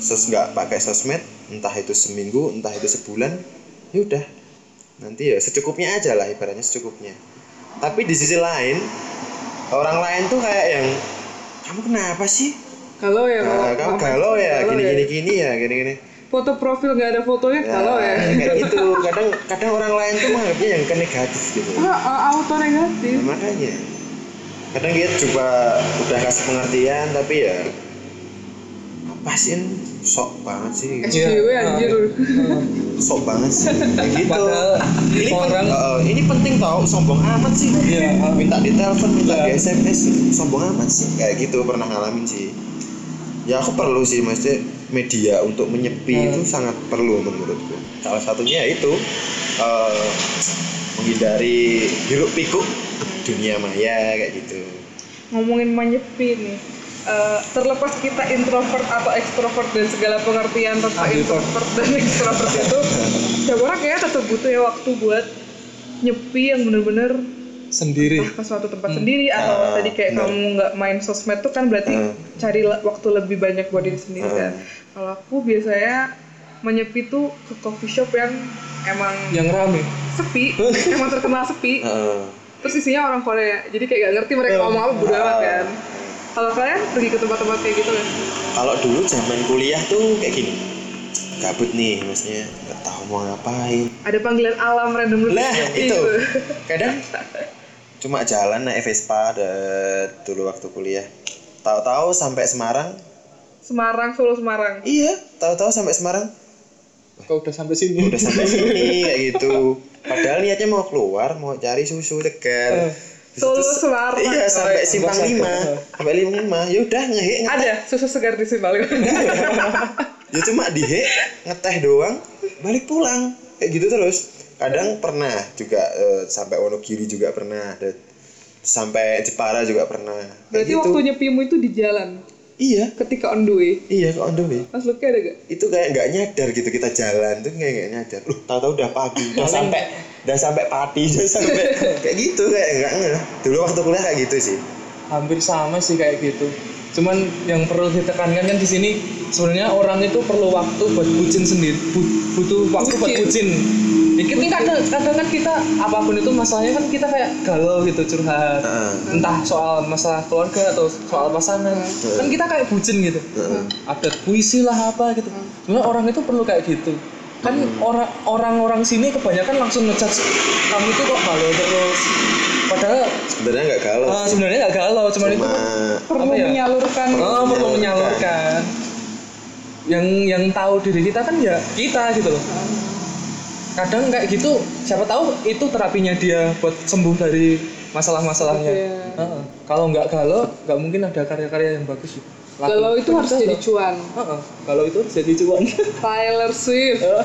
sos nggak pakai sosmed entah itu seminggu entah itu sebulan ya udah nanti ya secukupnya aja lah ibaratnya secukupnya tapi di sisi lain orang lain tuh kayak yang kamu kenapa sih? Kalau ya nah, kamu galau ya gini gini gini ya gini gini. Foto profil nggak ada fotonya kalau ya. kayak gitu. Kadang kadang orang lain tuh menganggapnya yang ke negatif gitu. Ah, ah, auto negatif. Nah, makanya. Kadang dia coba udah kasih pengertian tapi ya apa sih? Sok banget sih. SJW Iya. anjir. Sok banget sih. Kayak gitu. Padahal ini orang- pen- eh, ini penting tau. Sombong amat sih. Iya, ah. minta di telepon minta di Iya. SMS sombong amat sih. Kayak gitu pernah ngalamin sih. Ya aku perlu sih maksudnya media untuk menyepi Hmm. itu sangat perlu menurutku. Salah satunya ya itu eh, menghindari hiruk pikuk dunia maya kayak gitu. Ngomongin menyepi nih eh, terlepas kita introvert atau ekstrovert dan segala pengertian tentang Ambivert. introvert dan ekstrovert itu setiap orang kayaknya tetap butuh ya waktu buat nyepi yang bener-bener sendiri ke suatu tempat sendiri atau Ah, tadi kayak bener. kamu nggak main sosmed tuh kan berarti Ah. cari waktu lebih banyak buat diri sendiri Ah. kan kalau aku biasanya menyepi tuh ke coffee shop yang emang yang rame sepi emang terkenal sepi Heeh. terus isinya orang Korea jadi kayak gak ngerti mereka ngomong apa bodo amat kan kalau kalian pergi ke tempat-tempat kayak gitu kan kalau dulu zaman kuliah tuh kayak gini. Gabut nih maksudnya nggak tahu mau ngapain. Ada panggilan alam random lah Gitu. itu. kadang cuma jalan naik Vespa ada dulu waktu kuliah. Tahu-tahu sampai Semarang. Semarang Solo Semarang. Iya tahu-tahu sampai Semarang. Kau udah sampai sini. Udah sampai sini kayak gitu. Padahal niatnya mau keluar mau cari susu tegar Solo Semarang iya sampai simpang lima. Sampai lima lima. Ya udah ngehe ngeteh. Ada susu segar di sini paling ya cuma dihe ngeteh doang balik pulang. Kayak gitu terus. Kadang pernah juga eh, sampai Wonogiri juga pernah ada sampai Jepara juga pernah. Kayak berarti gitu. waktu nyepimu itu di jalan? Iya. Ketika on the way? Iya kok on the way. Mas Luki ada gak? itu kayak nggak nyadar gitu kita jalan tuh kayak nggak nyadar. Loh tahu-tahu udah pagi. Udah sampai udah sampai pati sampai kayak gitu kayak nggak ngeh dulu waktu kuliah kayak gitu sih. Hampir sama sih kayak gitu. Cuman yang perlu ditekankan kan di sini sebenarnya orang itu perlu waktu buat bucin sendiri bu- butuh waktu buat Bucin. Ini kadang, kadang kan kita apa pun itu masalahnya kan kita kayak galau gitu curhat. Heeh. entah soal masalah keluarga atau soal pasangan. Kan kita kayak bucin gitu. Heeh. ada puisi lah apa gitu. Sebenarnya orang itu perlu kayak gitu kan orang orang-orang sini kebanyakan langsung ngejudge kamu itu kok galau terus padahal sebenarnya nggak galau eh, sebenarnya nggak galau cuman itu cuma perlu Apa ya? menyalurkan Oh, perlu menyalurkan. menyalurkan. Yang yang tahu diri kita kan ya kita gitu loh. Kadang kayak gitu, siapa tahu itu terapinya dia buat sembuh dari masalah-masalahnya. Iya. Heeh. Kalau nggak galau, nggak mungkin ada karya-karya yang bagus. sih. Lagu- kalau itu harus jadi cuan Heeh. Kalau itu harus jadi cuan. Taylor Swift Heeh.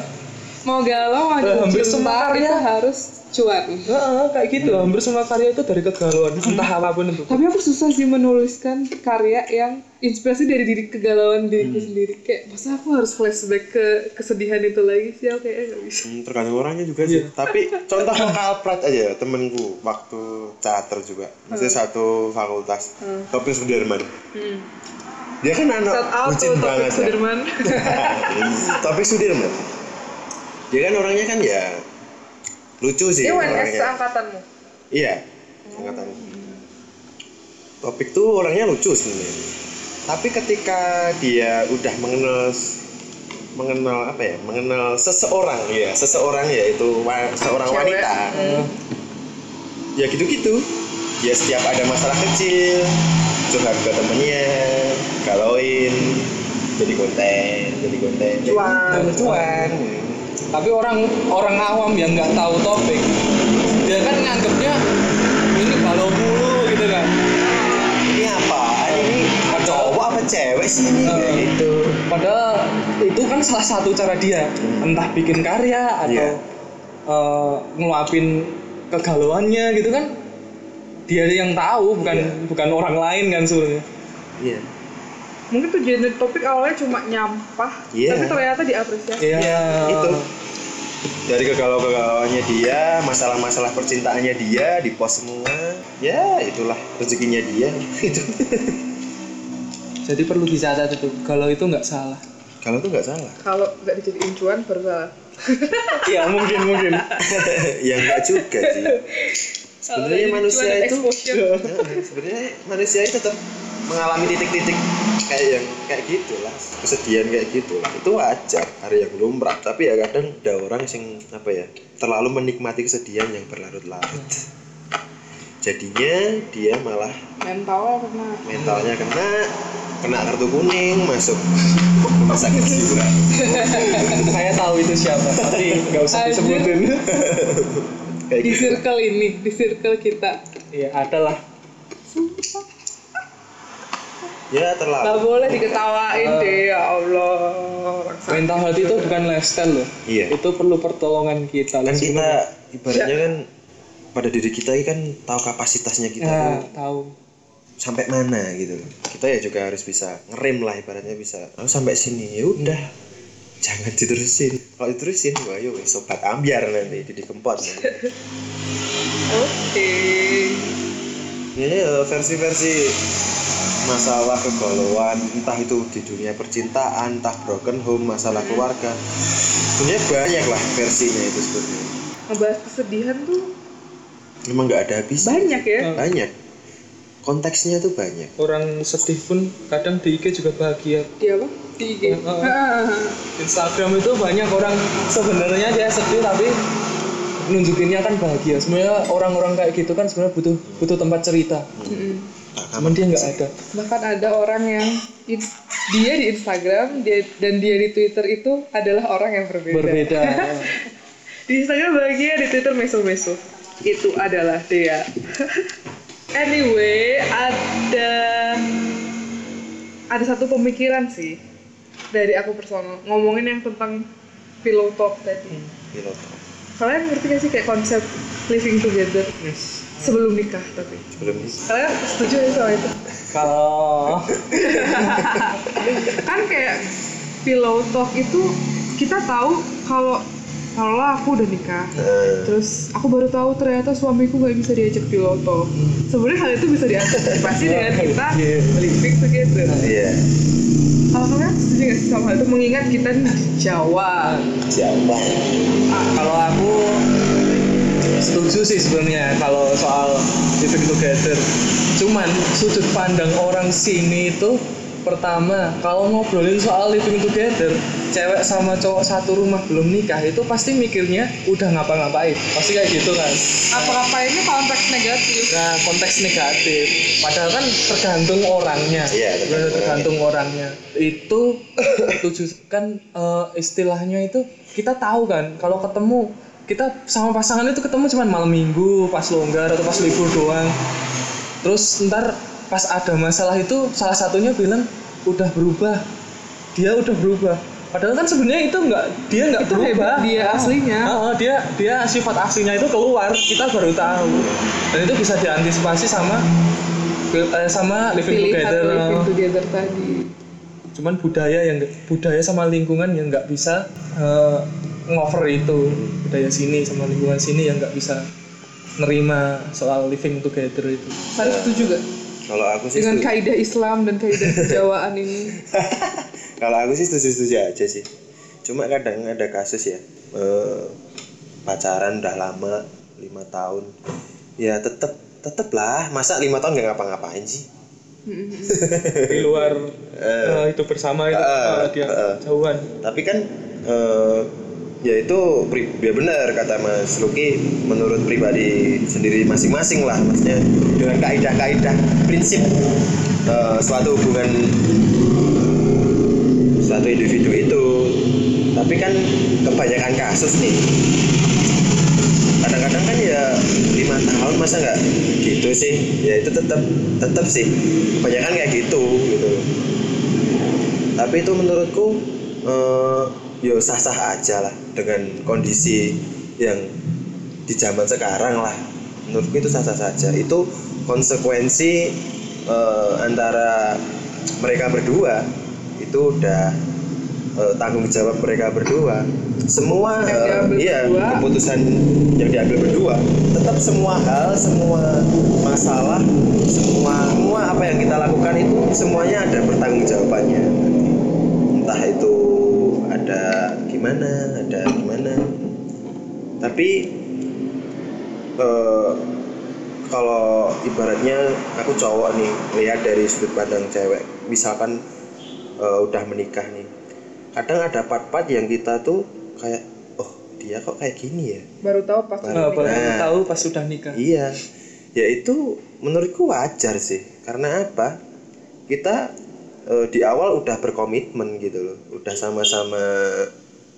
mau galau mau Eh, hampir semua karya. itu harus cuan Heeh, kayak gitu. Hampir semua karya itu dari kegalauan, entah apa pun itu. tapi aku susah sih menuliskan karya yang inspirasi dari diri kegalauan diriku sendiri kayak masa aku harus flashback ke kesedihan itu lagi sih aku kayaknya gak bisa Hmm, tergantung orangnya juga sih. Tapi contoh kalprat aja temenku waktu teater juga. Maksudnya satu fakultas. Topik Sudirman. hmm. Dia kan anak shout out bucin to Topik banget ya. Sudirman Topik Sudirman. Dia kan orangnya kan ya lucu sih. dia WNS orangnya. seangkatanmu Iya. Angkatan. Topik tuh orangnya lucu sebenarnya. Tapi ketika dia udah mengenal mengenal apa ya? Mengenal seseorang ya, seseorang yaitu wa- seorang Cewek. wanita. Ya gitu-gitu. Ya setiap ada masalah kecil, curhat ke temennya, galauin, jadi konten, jadi konten. Cuan. Cuan. tapi orang orang awam yang nggak tahu topik dia kan nganggapnya ini galau mulu gitu kan ini apa ini cowok apa cewek sih ini Eh. gitu padahal itu kan salah satu cara dia entah bikin karya atau Iya. eh, ngeluapin kegalauannya gitu kan dia yang tahu bukan Iya. bukan orang lain kan sebenarnya iya mungkin tujuan topik awalnya cuma nyampah Iya. tapi ternyata diapresiasi Iya. Ya, itu dari kegalau-kegalauannya dia, masalah-masalah percintaannya dia di post semua. Ya, itulah rezekinya dia. Itu. jadi perlu dicatat itu kalau itu nggak salah Kalau tuh nggak salah. kalau nggak dijadiin cuan baru salah ya mungkin mungkin ya nggak juga sih. Sebenarnya manusia itu sebenarnya manusia itu tetap mengalami titik-titik kayak yang kayak gitulah kesedihan kayak gitulah. Itu wajar hari yang lumrah. Tapi ya kadang ada orang yang apa ya terlalu menikmati kesedihan yang berlarut-larut. Jadinya dia malah mental kena. mentalnya kena kena kartu kuning masuk rumah sakit jiwa. Saya tahu itu siapa tapi nggak usah disebutin kayak di gitu. circle ini di circle kita. Ya ada lah. Ya nggak terlalu boleh diketawain Ah. deh ya Allah. Mental health itu bukan lifestyle loh. Iya. itu perlu pertolongan kita kan kita ibaratnya kan pada diri kita ini kan tahu kapasitasnya kita ya tuh tahu. sampai mana gitu. Kita ya juga harus bisa ngerem lah ibaratnya bisa. Oh, sampai sini ya udah jangan diterusin. Kalau diterusin wah yo sobat ambiar nanti jadi kempot. Oke. Ini ya, versi-versi masalah kegalauan entah itu di dunia percintaan entah broken home masalah keluarga. Sebenarnya banyak lah versinya itu sebenarnya. Ngebahas kesedihan tuh memang nggak ada habisnya. banyak ya. Banyak. Konteksnya tuh banyak. Orang sedih pun kadang di IG juga bahagia. Dia apa Heeh. Ah. Instagram itu banyak orang sebenarnya dia sedih tapi nunjukinnya kan bahagia. Sebenarnya orang-orang kayak gitu kan sebenarnya butuh butuh tempat cerita. Mm-mm. Tak cuman dia nggak ada. Bahkan ada orang yang in- dia di Instagram dia dan dia di Twitter itu adalah orang yang berbeda, berbeda. Di Instagram bahagia di Twitter meso-meso itu adalah dia. Anyway ada ada satu pemikiran sih dari aku personal ngomongin yang tentang pillow talk tadi. Pilot kalian ngerti gak sih kayak konsep living together? Sebelum nikah tapi. Sebelum ini kalian setuju ya sama itu? Kalau kan kayak pillow talk itu kita tahu kalau kalau aku udah nikah Nah, terus aku baru tahu ternyata suamiku nggak bisa diajak pillow talk. Sebenarnya hal itu bisa diantisipasi dengan kita Iya. living together. Iya kalau kalian setuju sih sama hal itu? Mengingat kita di Jawa. Siapa kalau aku setuju sih sebenarnya kalau soal living together. Cuman sudut pandang orang sini itu pertama kalau ngobrolin soal living together cewek sama cowok satu rumah belum nikah itu pasti mikirnya udah ngapa-ngapain? Pasti kayak gitu kan apa-apa ini konteks negatif. Nah konteks negatif. Padahal kan tergantung orangnya. Iya, tergantung Bener, tergantung orangnya. Itu setuju kan eh, istilahnya itu kita tahu kan kalau ketemu kita sama pasangan itu ketemu cuman malam minggu pas longgar atau pas libur doang. Terus ntar pas ada masalah itu salah satunya bilang udah berubah. Dia udah berubah. Padahal kan sebenarnya itu nggak dia nggak Itu berubah. hebat dia aslinya. Heeh, dia dia sifat aslinya itu keluar kita baru tahu. Dan itu bisa diantisipasi sama eh, sama living pilihan together. living together tadi. Cuman budaya yang budaya sama lingkungan yang nggak bisa eh, ngover itu. Budaya sini sama lingkungan sini yang nggak bisa nerima soal living together itu. Harus setuju gak kalau aku sih dengan kaidah Islam dan kaidah kejawaan ini. Kalau aku sih setuju setuju aja sih. Cuma kadang ada kasus ya eh, pacaran udah lama lima tahun. Ya tetep tetep lah. Masa lima tahun nggak ngapa-ngapain sih? Di luar eh, itu bersama itu Eh, eh, dia eh. jauhan. Tapi kan eh, ya itu ya benar kata Mas Luki menurut pribadi sendiri masing-masing lah maksudnya dengan kaidah-kaidah prinsip eh, suatu hubungan suatu individu itu. Tapi kan kebanyakan kasus nih. Kadang-kadang kan ya lima tahun masa nggak gitu sih? Ya itu tetap tetap sih. Kebanyakan kayak gitu gitu. Tapi itu menurutku eh, ya sah-sah aja lah dengan kondisi yang di zaman sekarang lah. Menurutku itu sah-sah saja. Itu konsekuensi eh, antara mereka berdua. Itu udah eh, tanggung jawab mereka berdua. Semua Yang eh, diambil iya berdua. keputusan yang diambil berdua. Tetap semua hal semua masalah semua semua apa yang kita lakukan itu semuanya ada pertanggungjawabannya entah itu gimana ada gimana tapi eh, kalau ibaratnya aku cowok nih lihat dari sudut pandang cewek misalkan eh, udah menikah nih kadang ada part-part yang kita tuh kayak oh dia kok kayak gini ya baru tahu pas Baru. Nah, baru Nah. tahu pas sudah nikah. Iya, ya itu menurutku wajar sih. Karena apa? Kita eh, di awal udah berkomitmen gitu loh, udah sama-sama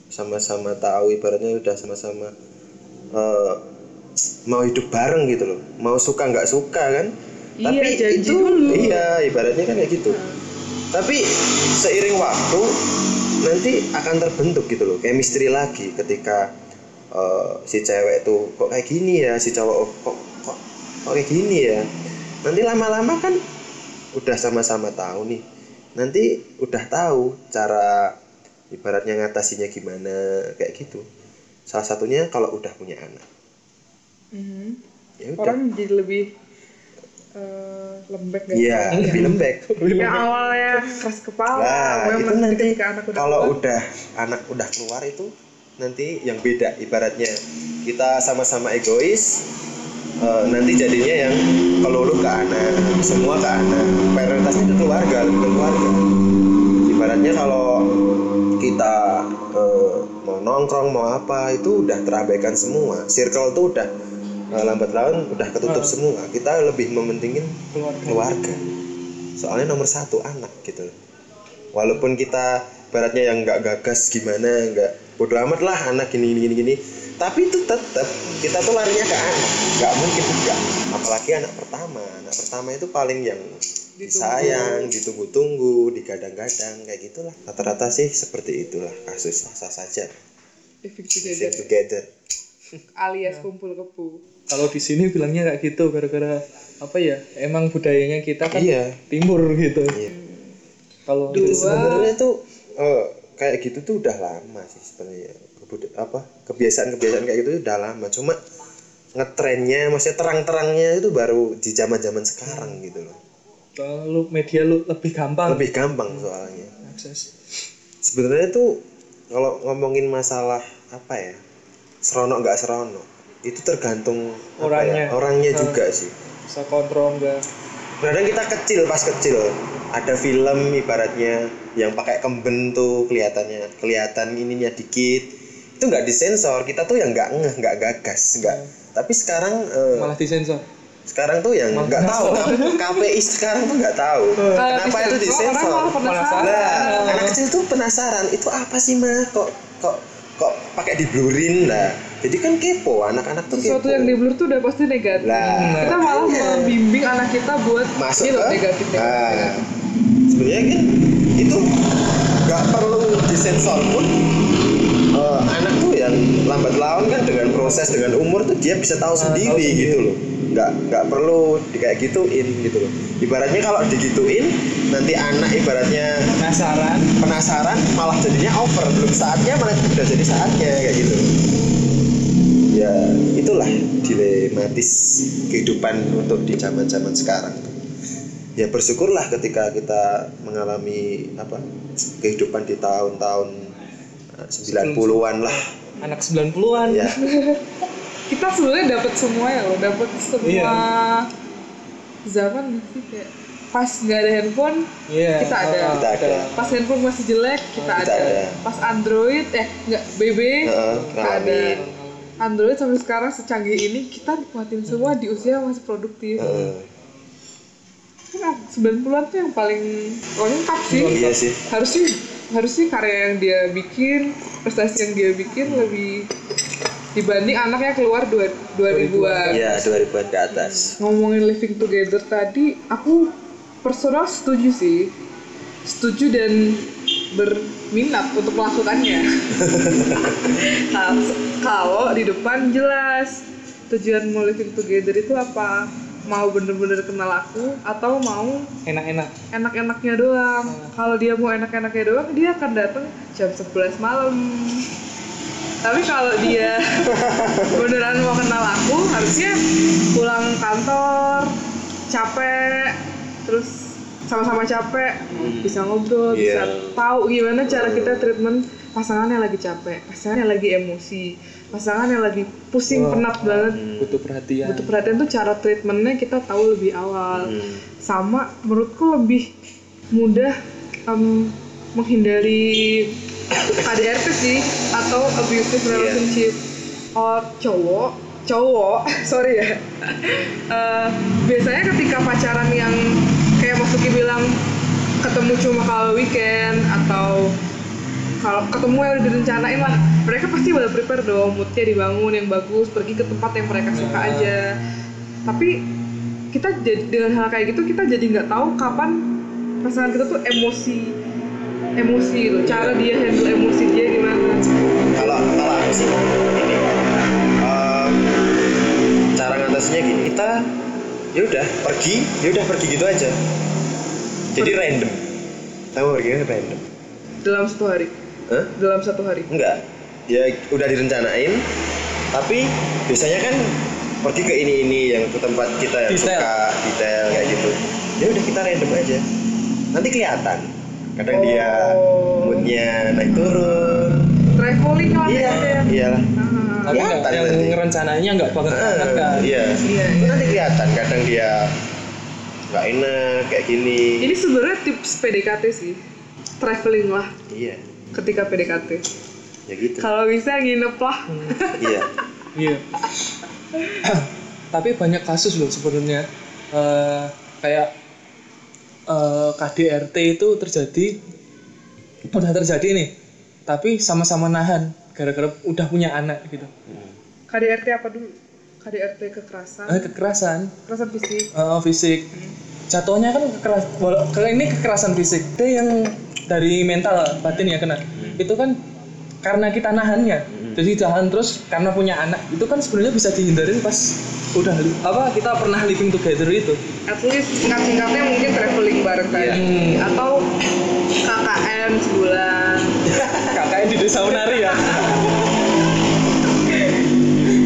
sama-sama tahu ibaratnya udah sama-sama eh, mau hidup bareng gitu loh, mau suka nggak suka kan? Iya, Tapi janji itu dulu. iya ibaratnya kan kayak gitu. Tapi seiring waktu nanti akan terbentuk gitu loh, chemistry lagi ketika eh, si cewek tuh kok kayak gini ya, si cowok oh, kok kok kok kayak gini ya. Nanti lama-lama kan udah sama-sama tahu nih. Nanti udah tahu cara ibaratnya ngatasinya gimana kayak gitu. Salah satunya kalau udah punya anak. Mhm. Ya udah. orang jadi lebih eh, lembek gak Iya, sih? lebih lembek. yang awalnya keras kepala Nah, itu nanti ketika anak udah kalau keluar, udah anak udah keluar itu nanti yang beda ibaratnya kita sama-sama egois eh, nanti jadinya yang kalau lu ke anak semua ke anak prioritasnya ke keluarga ke keluarga ibaratnya kalau kita eh, mau nongkrong mau apa itu udah terabaikan semua. Circle tuh udah eh, lambat laun udah ketutup semua. Kita lebih mementingin Keluarga. keluarga. Soalnya nomor satu anak gitu. Walaupun kita baratnya yang nggak gagas gimana nggak bodo amat lah anak gini gini gini gini tapi itu tetap kita tuh larinya ke anak. Nggak mungkin enggak apalagi anak pertama. Anak pertama itu paling yang disayang ditunggu-tunggu digadang-gadang kayak gitulah. Rata-rata sih seperti itulah kasus sah saja. Efek Sing together, together. Alias kumpul kepu Kalau di sini bilangnya kayak gitu gara-gara apa ya? Emang budayanya kita kan iya. timur gitu. iya. Kalau itu sebenarnya tuh eh, kayak gitu tuh udah lama sih sebenarnya Kebud- apa kebiasaan-kebiasaan kayak gitu udah lama cuma ngetrennya maksudnya terang-terangnya itu baru di zaman-zaman sekarang gitu loh kalau media lu lebih gampang lebih gampang soalnya akses. sebenarnya tuh kalau ngomongin masalah apa ya seronok nggak seronok itu tergantung apa Orangnya. ya, orangnya Hmm. juga sih Bisa kontrol enggak? kadang kita kecil pas kecil ada film ibaratnya yang pakai kemben tuh kelihatannya kelihatan ininya dikit itu nggak disensor kita tuh yang nggak ngeh nggak gagas nggak. Tapi sekarang eh, Malah disensor. sekarang tuh yang nggak tahu. KPI sekarang tuh nggak tahu. Kenapa itu disensor? Nah, anak kecil tuh penasaran itu apa sih mah kok kok kok pakai diblurin lah jadi kan kepo anak-anak tuh kepo. sesuatu yang di blur tuh udah pasti negatif. Lah, kita malah membimbing anak kita buat masuk ini loh ke negatif negatif, nah, sebenarnya kan itu nggak perlu disensor pun lambat laun kan dengan proses dengan umur tuh dia bisa tahu sendiri tahu sendiri. gitu loh. Nggak nggak perlu di kayak gituin gitu loh. Ibaratnya kalau digituin nanti anak ibaratnya Penasaran. penasaran malah jadinya over. Belum saatnya malah udah jadi saatnya kayak gitu. Ya itulah dilematis kehidupan untuk di zaman zaman sekarang ya bersyukurlah ketika kita mengalami apa kehidupan di tahun-tahun eh, 90-an lah Anak 90-an. ya kita sebenarnya dapat semua ya loh dapat semua Iya. zaman sih kayak pas nggak ada handphone Iya. Kita ada. Kita ada. pas handphone masih jelek kita, Kita ada. ada. pas Android eh nggak BB Heeh, kita ada. Android sampai sekarang secanggih ini kita nikmatin semua di usia masih produktif Eh, kan 90-an tuh yang paling lengkap sih iya sih harusnya harusnya karya yang dia bikin prestasi yang dia bikin lebih dibanding anaknya keluar dua dua ribuan. Iya, 2000-an ke atas. ngomongin living together tadi aku personal setuju sih. Setuju dan berminat untuk melakukannya. Kalau di depan jelas tujuan mau living together itu apa mau bener-bener kenal aku atau mau enak-enak? enak-enaknya doang. Kalau dia mau enak-enaknya doang dia akan datang jam 11 malam. Tapi kalau dia beneran mau kenal aku harusnya pulang kantor capek terus sama-sama capek bisa ngobrol bisa Iya. tahu gimana cara kita treatment pasangannya lagi capek pasangannya lagi emosi pasangannya lagi pusing Wah. penat banget butuh perhatian butuh perhatian tuh cara treatmentnya kita tahu lebih awal Hmm. sama menurutku lebih mudah em, menghindari KDRT sih atau abusive Iya. relationship or cowok cowok sorry ya Eh, biasanya ketika pacaran yang kayak Mas Luki bilang ketemu cuma kalau weekend atau kalau ketemu yang udah direncanain lah mereka pasti udah prepare dong. Moodnya dibangun yang bagus pergi ke tempat yang mereka suka aja. Tapi kita jadi dengan hal kayak gitu kita jadi nggak tahu kapan pasangan kita tuh emosi emosi gitu. Cara dia handle emosi dia gimana. Kalau kalau aku sih ini em, cara ngatasinya gini, kita ya udah pergi, ya udah pergi gitu aja. Jadi random. Tahu pergi random. dalam satu hari Hah? dalam satu hari Enggak. Ya udah direncanain, tapi biasanya kan pergi ke ini ini yang ke tempat kita yang Detail. suka detail kayak gitu. Ya udah kita random aja. Nanti kelihatan. Kadang dia Oh. moodnya naik turun. traveling lah Iya, ya iyalah. Ah. tapi Kelihatan yang nanti. rencananya nggak banget banget kan iya. Iya, Itu iya. nanti kelihatan kadang dia nggak enak kayak gini. ini sebenarnya tips PDKT sih traveling lah Iya. Ketika PDKT Ya gitu. kalau bisa nginep lah Iya. Iya. Tapi banyak kasus loh sebenarnya Eh, kayak eh, KDRT itu terjadi udah terjadi nih, tapi sama-sama nahan gara-gara udah punya anak gitu. KDRT apa dulu KDRT kekerasan Eh, kekerasan kekerasan fisik eh, fisik. Jatuhnya kan kekeras, ke ini kekerasan fisik. Itu yang dari mental batin ya kena. Itu kan karena kita nahannya. Jadi tahan terus karena punya anak. Itu kan sebenarnya bisa dihindarin pas udah apa kita pernah living together itu. at least singkat-singkatnya mungkin traveling bareng tadi Iya. atau KKN sebulan Kakaknya di desa Unari ya.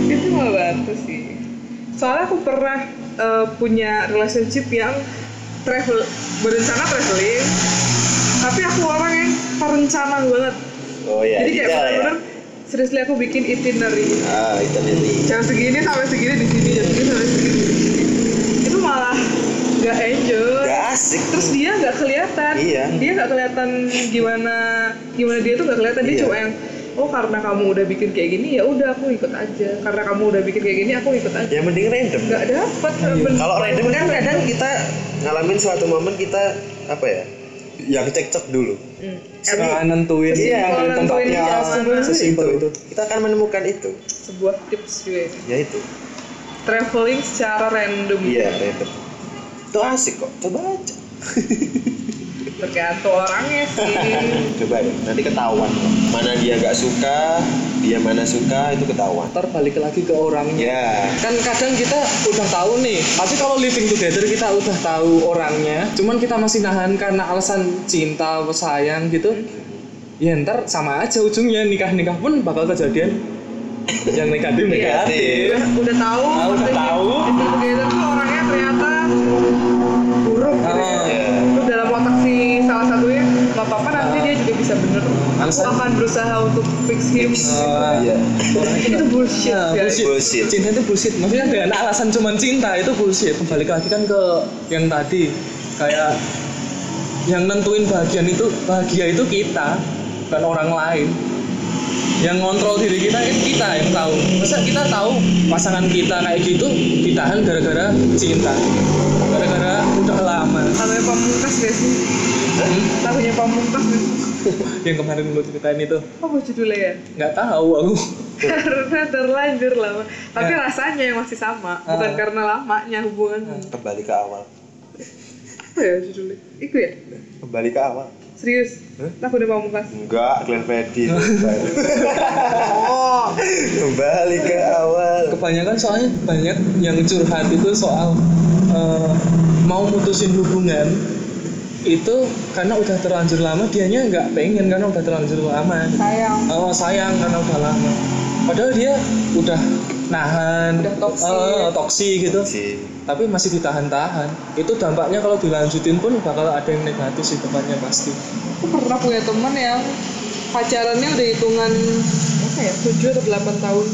itu mah bantu sih soalnya aku pernah eh, punya relationship yang travel berencana traveling tapi aku orang yang perencana banget Oh ya. jadi kayak detail ya. bener-bener seriously aku bikin itinerary Ah, nanti. jam segini sampai segini di sini jam segini sampai segini di sini itu malah nggak enjoy Gak asik. terus dia nggak kelihatan Iya. dia nggak kelihatan gimana gimana dia tuh nggak kelihatan dia Iya. cuma yang oh karena kamu udah bikin kayak gini ya udah aku ikut aja karena kamu udah bikin kayak gini aku ikut aja Ya mending random. nggak dapet bener- Kalau random kan bener- kadang kita ngalamin suatu momen kita apa ya? Yang cekcok dulu. Hmm. Sekarang nentuin Iya, tempatnya sesimpel itu. itu. Kita akan menemukan itu. sebuah tips juga ini. Ya itu. traveling secara random Iya, random. Itu asik kok. Coba aja. tergantung orangnya sih Coba ya. Nanti ketahuan. Mana dia nggak suka, dia mana suka itu ketahuan. Ntar balik lagi ke orangnya. Ya. kan kadang kita udah tahu nih tapi kalau living together kita udah tahu orangnya cuman kita masih nahan karena alasan cinta atau sayang gitu ya ntar sama aja ujungnya nikah nikah pun bakal kejadian yang negatif negatif udah, udah tahu Ah, udah tahu. itu together tuh orangnya ternyata buruk gitu ya. Ah. Ya. Terus dalam otak si salah satunya apa-apa nanti dia juga bisa bener aku akan berusaha untuk fix him Ah, Iya. itu bullshit Nah, guys. bullshit. Bullshit. Cinta itu bullshit. Maksudnya dengan alasan cuman cinta itu bullshit. Kembali lagi kan ke yang tadi kayak yang nentuin bahagian itu bahagia itu kita bukan orang lain. Yang ngontrol diri kita kan kita yang tahu. Masa kita tahu pasangan kita kayak gitu ditahan gara-gara cinta. Gara-gara udah lama. lagunya pamungkas gak sih? Lagunya pamungkas yang kemarin lu ceritain itu. Apa judulnya ya? Nggak tahu aku. Karena terlanjur lama tapi Ya. rasanya yang masih sama bukan Ah. karena lamanya hubungan. Kembali ke awal. Apa ya judulnya? Itu ya? Kembali ke awal. Serius? Aku udah mau mukas enggak Glenn itu baru. kembali ke awal. Kebanyakan soalnya banyak yang curhat itu soal eh, mau mutusin hubungan itu karena udah terlanjur lama dianya nggak pengen karena udah terlanjur lama. Sayang. Oh sayang karena udah lama. Padahal dia udah nahan Udah toksik. eh, toksik gitu. Si tapi masih ditahan-tahan. Itu dampaknya kalau dilanjutin pun bakal ada yang negatif sih depannya pasti. Aku pernah punya teman yang pacarannya udah hitungan apa ya 7 atau 8 tahun.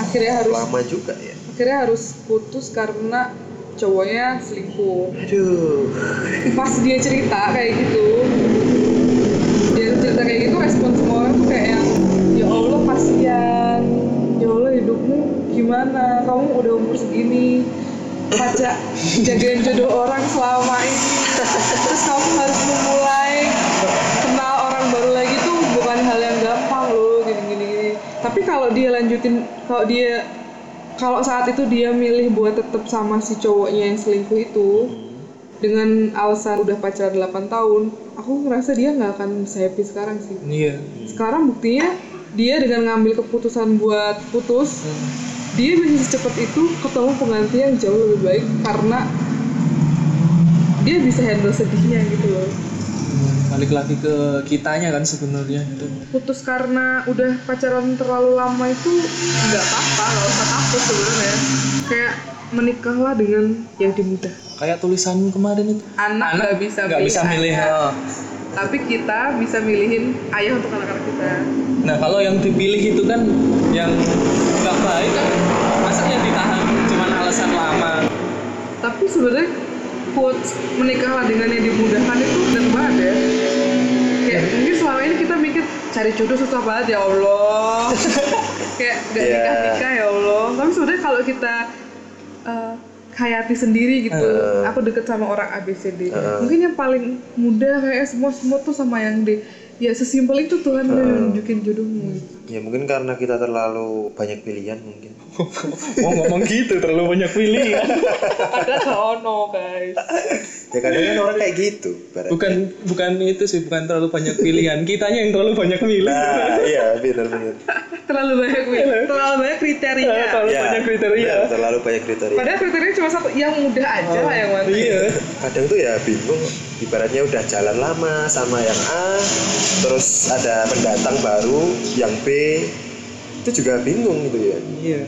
Akhirnya harus lama juga ya. akhirnya harus putus karena cowoknya selingkuh. Aduh. Pas dia cerita kayak gitu dia cerita kayak gitu respon semua orang tuh kayak yang ya Allah kasihan. Ya Allah hidupmu gimana? Kamu udah umur segini. Baca jagain jodoh orang selama ini. Terus kamu harus memulai kenal orang baru lagi tuh bukan hal yang gampang loh gini gini gini tapi kalau dia lanjutin kalau dia kalau saat itu dia milih buat tetap sama si cowoknya yang selingkuh itu dengan alasan udah pacaran 8 tahun aku ngerasa dia nggak akan happy sekarang sih. Iya. Sekarang buktinya dia dengan ngambil keputusan buat putus dia bisa secepat itu ketemu pengganti yang jauh lebih baik karena dia bisa handle sedihnya gitu loh balik lagi ke kitanya kan sebenarnya itu putus karena udah pacaran terlalu lama itu nggak apa-apa nggak usah takut sebenarnya. Kayak menikahlah dengan yang dimudah kayak tulisanmu kemarin itu. Anak nggak bisa nggak bisa milih. ayah. oh. tapi kita bisa milihin ayah untuk anak-anak kita. Nah kalau yang dipilih itu kan yang nggak baik kan masa yang ditahan? Cuma alasan lama. Tapi sebenarnya quotes menikahlah dengan yang dimudahkan itu benar banget ya kayak mungkin selama ini kita mikir cari jodoh susah banget ya Allah kayak gak Iya. nikah nikah ya Allah tapi sebenarnya kalau kita eh, hayati sendiri gitu Eh. aku deket sama orang ABCD Eh. mungkin yang paling mudah kayak semua semua tuh sama yang D ya sesimpel itu Tuhan udah nunjukin jodohmu. ya mungkin karena kita terlalu banyak pilihan mungkin. Mau ngomong gitu terlalu banyak pilihan. Ada ono guys. Ya kadang kan orang kayak gitu ibaratnya. bukan bukan itu sih bukan terlalu banyak pilihan. Kitanya yang terlalu banyak milih. Nah iya benar benar terlalu banyak terlalu banyak kriteria. Terlalu Ya, banyak kriteria. benar, terlalu banyak kriteria. Padahal kriterianya cuma satu, yang mudah aja lah yang mana. iya. Kadang tuh ya bingung ibaratnya udah jalan lama sama yang A terus ada pendatang baru yang B itu juga bingung gitu ya iya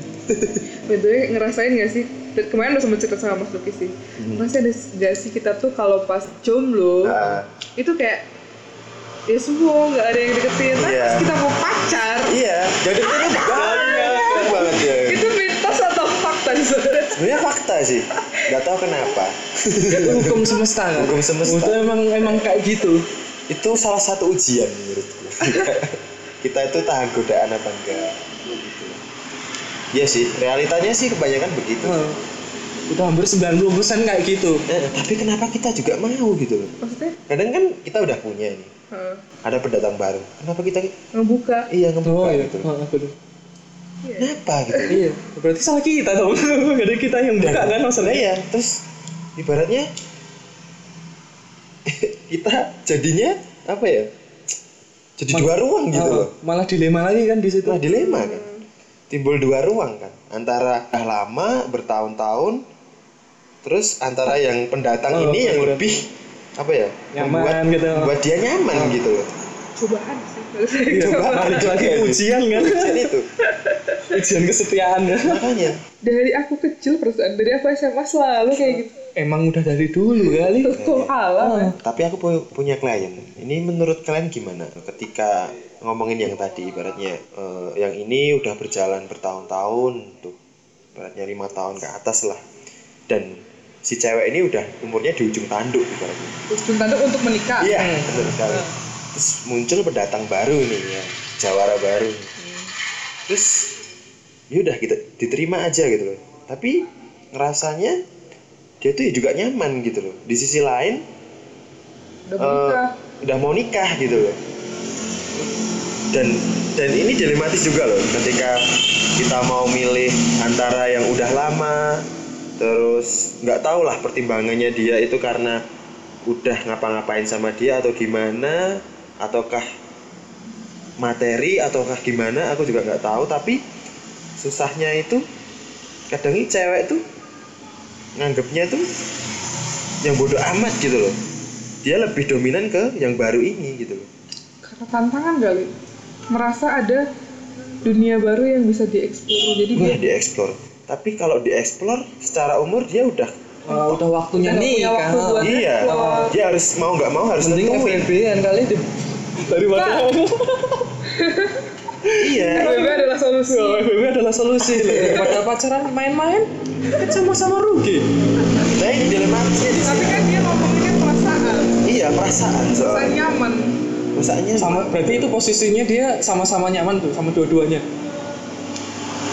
Betul ngerasain gak sih? Kemarin udah sempat cerita sama Mas Luki sih. Ngerasain gak sih kita tuh kalau pas jomblo nah, itu kayak ya semua nggak ada yang deketin. Tapi Iya. pas kita mau pacar iya jadi ini banyak banget ya itu fakta sih sebenarnya? sebenarnya fakta sih nggak tahu kenapa hukum semesta kan Hukum semesta. itu emang emang kayak gitu itu salah satu ujian menurutku kita itu tahan godaan apa enggak gitu. Iya sih, realitanya sih kebanyakan begitu. Hmm. udah hampir 90% kayak gitu Eh, tapi kenapa kita juga mau gitu loh? Maksudnya Kadang kan kita udah punya nih, eh, ada pendatang baru. Kenapa kita ngebuka. iya ngebuka oh iya gitu? Oh. Iya. Kenapa gitu? iya berarti salah kita dong gak ada kita yang buka kan maksudnya iya, terus ibaratnya kita jadinya apa ya? Jadi Ma- dua ruang gitu Oh, loh. malah dilema lagi kan di situ Nah, dilema kan. Timbul dua ruang kan. Antara udah lama bertahun-tahun terus antara yang pendatang Oh, ini yang lebih apa ya? Nyaman membuat, gitu. membuat dia nyaman gitu loh. Cobaan Iya, balik lagi ujian kan Ujian itu. ujian kesetiaan kan Makanya Dari aku kecil perasaan dari aku SMA selalu kayak gitu. emang udah dari dulu kali Hukum alam. ya. Tapi aku pu- punya klien. Ini menurut kalian gimana? Ketika ngomongin yang tadi, ibaratnya eh, yang ini udah berjalan bertahun-tahun, tuh, ibaratnya lima tahun ke atas lah. Dan si cewek ini udah umurnya di ujung tanduk, ibaratnya. Ujung tanduk untuk menikah. Iya, betul sekali. Terus muncul pendatang baru nih ya, jawara baru. Terus yaudah kita diterima aja gitu loh. Tapi ngerasanya dia tuh ya juga nyaman gitu loh. Di sisi lain Udah eh, menikah. udah mau nikah gitu loh dan dan ini dilematis juga loh ketika kita mau milih antara yang udah lama terus nggak tahu lah pertimbangannya dia itu karena udah ngapa-ngapain sama dia atau gimana ataukah materi ataukah gimana aku juga nggak tahu. Tapi susahnya itu kadang ini cewek tuh nganggapnya tuh yang bodoh amat gitu loh. Dia lebih dominan ke yang baru ini gitu loh. Karena tantangan kali. Merasa ada dunia baru yang bisa dieksplor. Jadi dia Wah, dieksplor. Tapi kalau dieksplor secara umur dia udah Wah, udah waktunya nih waktu kan. iya, dia harus mau nggak mau harus Mending kali di daripada Iya. FWB adalah solusi FWB adalah solusi daripada pacaran main-main kan sama-sama rugi. Nah ini dilematisnya di tapi kan dia ngomonginnya perasaan Iya perasaan perasaan soalnya. nyaman Perasaannya Sama berarti itu posisinya dia sama-sama nyaman tuh sama dua-duanya.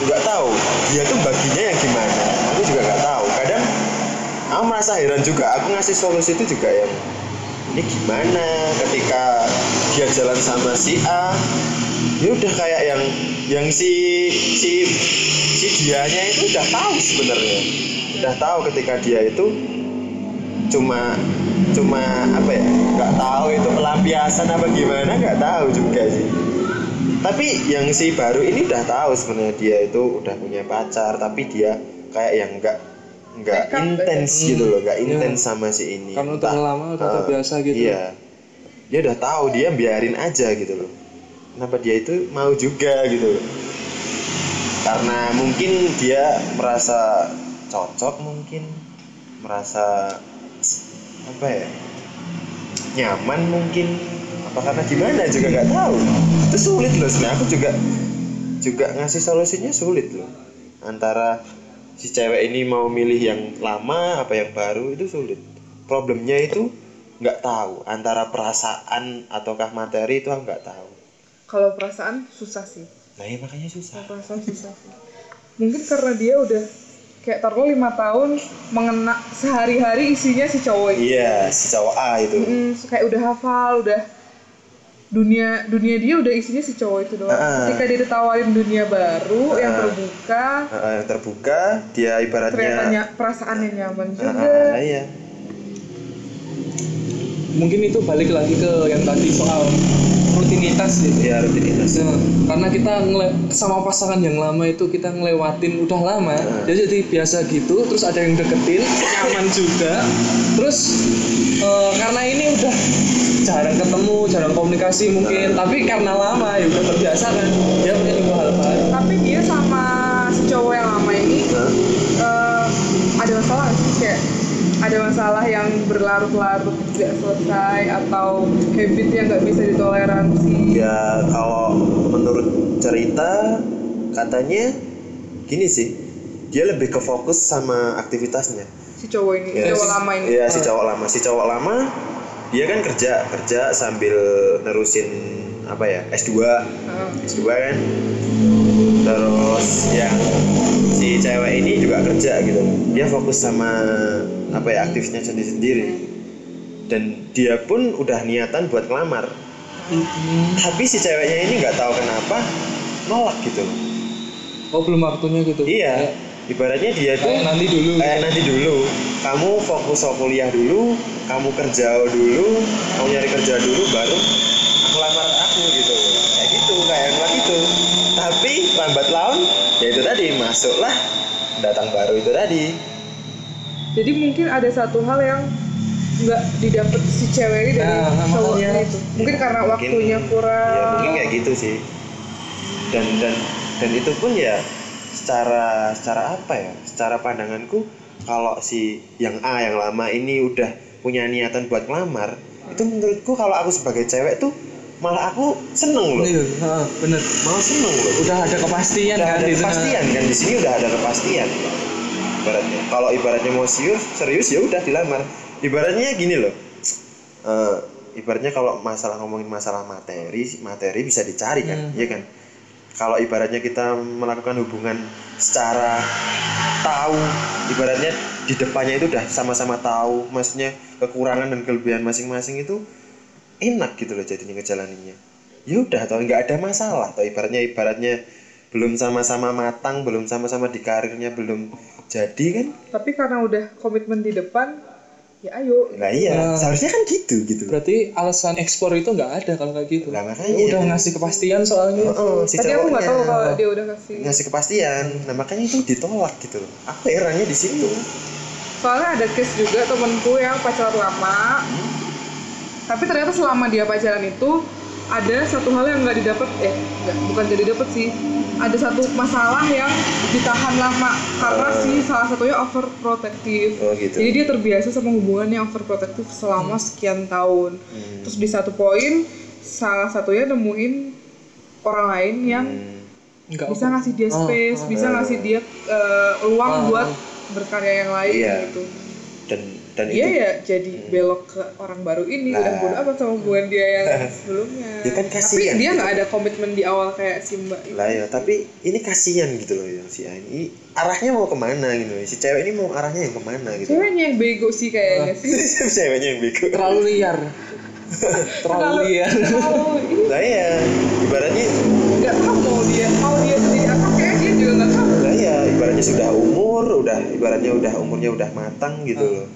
nggak tahu. Dia tuh baginya yang gimana. Aku juga nggak tahu. Kadang aku merasa heran juga. Aku ngasih solusi itu juga yang ini gimana ketika dia jalan sama si A. Ya udah kayak yang yang si si si dianya itu udah tahu sebenarnya. Udah tahu ketika dia itu cuma cuma apa ya nggak tahu itu pelampiasan apa gimana nggak tahu juga sih. Tapi yang si baru ini udah tahu sebenarnya dia itu udah punya pacar tapi dia kayak yang nggak nggak Nekat, intens gitu loh nggak Iya. intens sama si ini. Karena udah lama, udah Ah, terbiasa gitu. iya dia udah tahu dia biarin aja gitu loh. Kenapa dia itu mau juga gitu loh. Karena mungkin dia merasa cocok mungkin merasa apa ya nyaman mungkin. Apa karena gimana juga nggak tahu. Itu sulit loh sebenarnya aku juga juga ngasih solusinya sulit loh. Antara si cewek ini mau milih yang lama apa yang baru itu sulit. Problemnya itu nggak tahu. Antara perasaan ataukah materi itu aku nggak tahu. Kalau perasaan susah sih. Nah ya makanya susah. Kalau perasaan susah sih. Mungkin karena dia udah kayak taruh lima tahun mengena sehari-hari isinya si cowok iya si cowok A itu. Mm, kayak udah hafal udah dunia dunia dia udah isinya si cowok itu doang. Ah. ketika dia ditawarin dunia baru yang Ah. terbuka Nah, yang terbuka dia ibaratnya ternyata ny- perasaannya nyaman juga. ah, iya Mungkin itu balik lagi ke yang tadi soal rutinitas gitu. ya rutinitas Nah, karena kita sama pasangan yang lama itu kita ngelewatin udah lama, Nah. jadi jadi biasa gitu. Terus ada yang deketin, nyaman juga. Terus eh, karena ini udah jarang ketemu, jarang komunikasi mungkin, tapi karena lama ya udah terbiasa kan. Dia punya lima hal baru. tapi dia sama si cowok yang lama ini Hah? eh, ada masalah sih kayak ada masalah yang berlarut-larut tidak selesai atau habit yang nggak bisa ditoleransi? Ya kalau menurut cerita katanya gini sih dia lebih ke fokus sama aktivitasnya. Si cowok ini Ya, cowok si- lama ini. Iya si cowok lama. Si cowok lama dia kan kerja kerja sambil nerusin apa ya S2 Heeh. S2 kan. Terus yang si cewek ini juga kerja gitu. Dia fokus sama apa ya aktifnya sendiri sendiri dan dia pun udah niatan buat ngelamar. Tapi si ceweknya ini nggak tahu kenapa nolak gitu. Loh Oh belum waktunya gitu. iya. Ibaratnya dia tuh Kayak nanti dulu. kayak nanti dulu. Kamu fokus sama kuliah dulu kamu kerja dulu kamu nyari kerja dulu baru aku lamar aku gitu. Kayak gitu kayak yang gitu tapi lambat laun ya itu tadi masuklah datang baru itu tadi jadi mungkin ada satu hal yang nggak didapat si cewek ini dari Nah, cowoknya itu. Mungkin karena Mungkin- waktunya kurang. ya mungkin kayak gitu sih. Dan dan dan itu pun ya secara secara apa ya? Secara pandanganku kalau si yang A yang lama ini udah punya niatan buat ngelamar itu menurutku kalau aku sebagai cewek tuh malah aku seneng loh. Iya, heeh, bener. malah seneng loh. Udah ada kepastian udah kan ada di sana. kepastian kan. Di sini udah ada kepastian ibaratnya. Kalau ibaratnya mau serius serius ya udah dilamar. Ibaratnya gini loh. Eh, ibaratnya kalau masalah ngomongin masalah materi materi bisa dicari kan Hmm. ya kan? Kalau ibaratnya kita melakukan hubungan secara tahu ibaratnya di depannya itu udah sama-sama tahu maksudnya kekurangan dan kelebihan masing-masing itu enak gitu loh jadinya ngejalaninnya. Ya udah toh nggak ada masalah toh ibaratnya ibaratnya belum sama-sama matang belum sama-sama di karirnya belum jadi kan tapi karena udah komitmen di depan ya ayo. Nah iya. Nah. seharusnya kan gitu gitu. Berarti alasan ekspor itu nggak ada kalau kayak gitu. Lah, makanya. Ya udah ngasih kepastian soalnya. Oh, si tapi aku nggak tahu kalau dia udah kasih ngasih kepastian. Nah makanya itu ditolak gitu loh. Aku herannya di situ? Soalnya ada case juga temenku yang pacaran lama. Tapi ternyata selama dia pacaran itu ada satu hal yang nggak didapat eh nggak bukan jadi dapat sih ada satu masalah yang ditahan lama karena Oh. si salah satunya overprotective Oh, gitu. jadi dia terbiasa sama hubungan yang overprotective selama sekian tahun Hmm. terus di satu poin salah satunya nemuin orang lain yang Hmm. nggak bisa ngasih dia Oh, space oh. bisa ngasih dia eh, ruang Oh. buat berkarya yang lain Iya. gitu dan dan dia itu ya jadi belok ke orang baru ini Nah. udah bodo amat sama hubungan dia yang sebelumnya. Ya kan tapi kasihan dia gitu. nggak ada komitmen di awal kayak si mbak lah ya tapi ini kasihan gitu loh yang si A ini. Arahnya mau ke mana gitu loh? Si cewek ini mau arahnya yang ke mana gitu ceweknya yang bego sih kayaknya sih. Ceweknya yang bego. Terlalu liar. Terlalu liar. ini. Lah ya ibaratnya nggak tahu mau dia mau dia sendiri apa kayak dia juga nggak tahu. Lah ya ibaratnya sudah umur udah ibaratnya udah umurnya udah matang gitu loh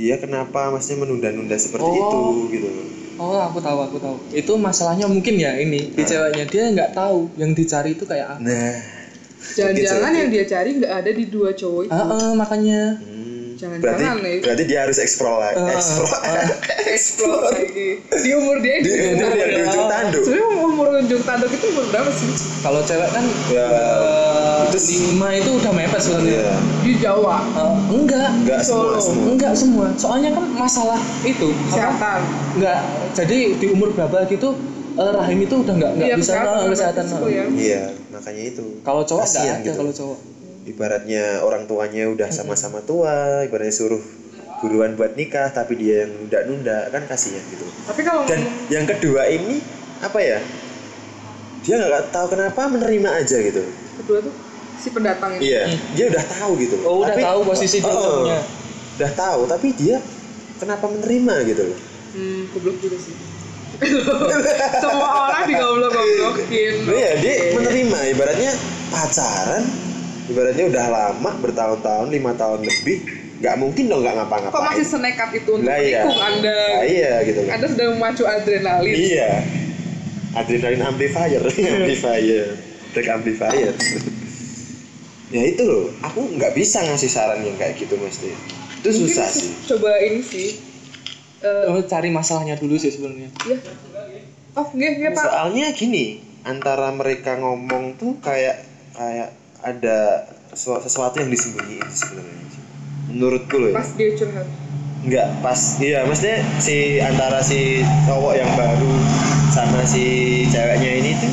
dia kenapa maksudnya menunda-nunda seperti Oh. itu gitu. Loh oh aku tahu aku tahu. Itu masalahnya mungkin ya ini di ceweknya dia nggak tahu yang dicari itu kayak apa. Nah. Jangan-jangan yang dia cari nggak ada di dua cowok itu Ah, ah, makanya. Hmm, Jangan-jangan berarti nih. berarti dia harus explore lagi. Ah, explore. explore lagi. Di umur dia di itu umur yang di ujung tanduk. Sebenarnya umur ujung tanduk itu umur berapa sih? Kalau cewek kan Ya, eh, itu lima itu udah mepet sebenarnya. Iya. di Jawa. Eh, enggak. Enggak semua Solo. semua. Enggak semua. Soalnya kan masalah itu kesehatan. Enggak. Jadi di umur berapa gitu eh, rahim itu udah enggak enggak Iya, bisa kesehatan, nah. ya. iya makanya itu. Kalau cowok enggak ada gitu. kalau cowok ibaratnya orang tuanya udah sama-sama tua ibaratnya suruh buruan buat nikah tapi dia yang nunda-nunda kan kasihan gitu. Tapi kalau dan yang kedua ini apa ya? Dia nggak tahu kenapa menerima aja gitu. Kedua tuh si pendatang ini. Iya dia udah tahu gitu. Oh, udah tahu posisi dia Oh, punya. udah tahu tapi dia kenapa menerima gitu loh. Hmm goblok juga sih. Semua orang digoblok-goblokin. Iya, dia menerima ibaratnya pacaran ibaratnya udah lama bertahun-tahun lima tahun lebih nggak mungkin dong nggak ngapa-ngapain. Kok masih senekat itu untuk Lah iya. anda? Lah iya gitu loh anda sedang memacu adrenalin. Iya. Adrenalin amplifier amplifier. Break amplifier. Ya itu loh aku nggak bisa ngasih saran yang kayak gitu mesti itu Mungkin susah sih. coba ini sih. Eh Oh, cari masalahnya dulu sih sebenarnya. ya oh nggih nggih pak. Soalnya gini antara mereka ngomong tuh kayak kayak ada sesu- sesuatu yang disembunyiin sebenarnya menurutku loh ya. Pas dia curhat. Enggak, pas iya maksudnya si antara si cowok yang baru sama si ceweknya ini tuh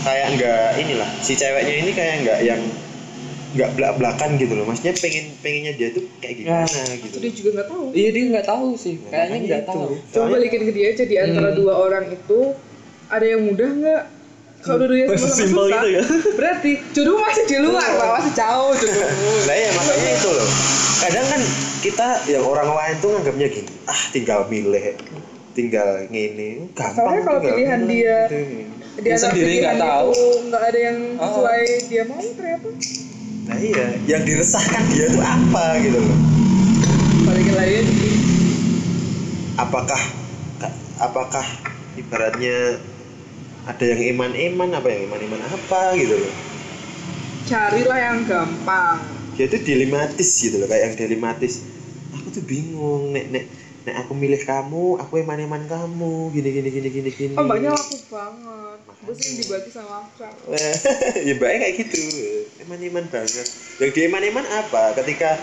kayak enggak inilah si ceweknya ini kayak enggak yang enggak belak belakan gitu loh. Maksudnya pengen pengennya dia tuh kayak gimana itu gitu dia juga nggak tahu. Iya dia nggak tahu sih. Kayaknya nggak tahu. Coba balikin ke dia aja di antara Hmm. dua orang itu ada yang mudah nggak kalau dua-duanya Masih sama-sama simpel susah gitu ya? berarti jodoh masih di luar pak masih jauh jodoh Lah ya makanya itu loh. Kadang kan kita yang orang lain tuh nganggapnya gini, ah tinggal milih, tinggal ngene, gampang. Soalnya kalau pilihan milih, dia- gitu. di Dia antara sendiri nggak tahu. nggak ada yang Oh. sesuai dia mau ternyata Nah iya, yang diresahkan dia tuh apa gitu loh. balikin lagi aja sih. Apakah apakah ibaratnya ada yang iman-iman apa yang iman-iman apa gitu loh. carilah yang gampang. Dia tuh dilematis gitu loh, kayak yang dilematis. Aku tuh bingung, nek nek nek aku milih kamu, aku iman-iman kamu, gini gini gini gini gini. oh mbaknya laku banget. Gue sering dibagi sama aku. Ya baik kayak gitu. Iman-iman banget. Yang di iman-iman apa? Ketika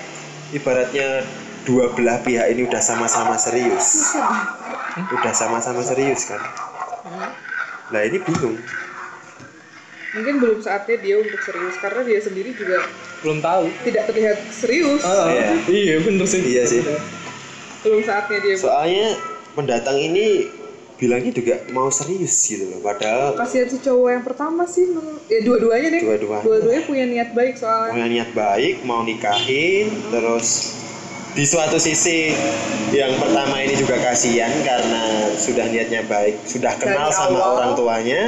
ibaratnya dua belah pihak ini udah sama-sama serius. Udah sama-sama serius kan nah ini bingung. Mungkin belum saatnya dia untuk serius karena dia sendiri juga belum tahu. tidak terlihat serius. Ah, Iya. iya bener sih. Iya sih. Belum saatnya dia soalnya pendatang ini bilangnya juga mau serius gitu loh padahal kasihan si cowok yang pertama sih ya dua-duanya deh Dua-duanya. dua-duanya punya niat baik soalnya. Punya niat baik mau nikahin terus di suatu sisi yang pertama ini juga kasihan karena sudah niatnya baik sudah kenal Dari sama awal. orang tuanya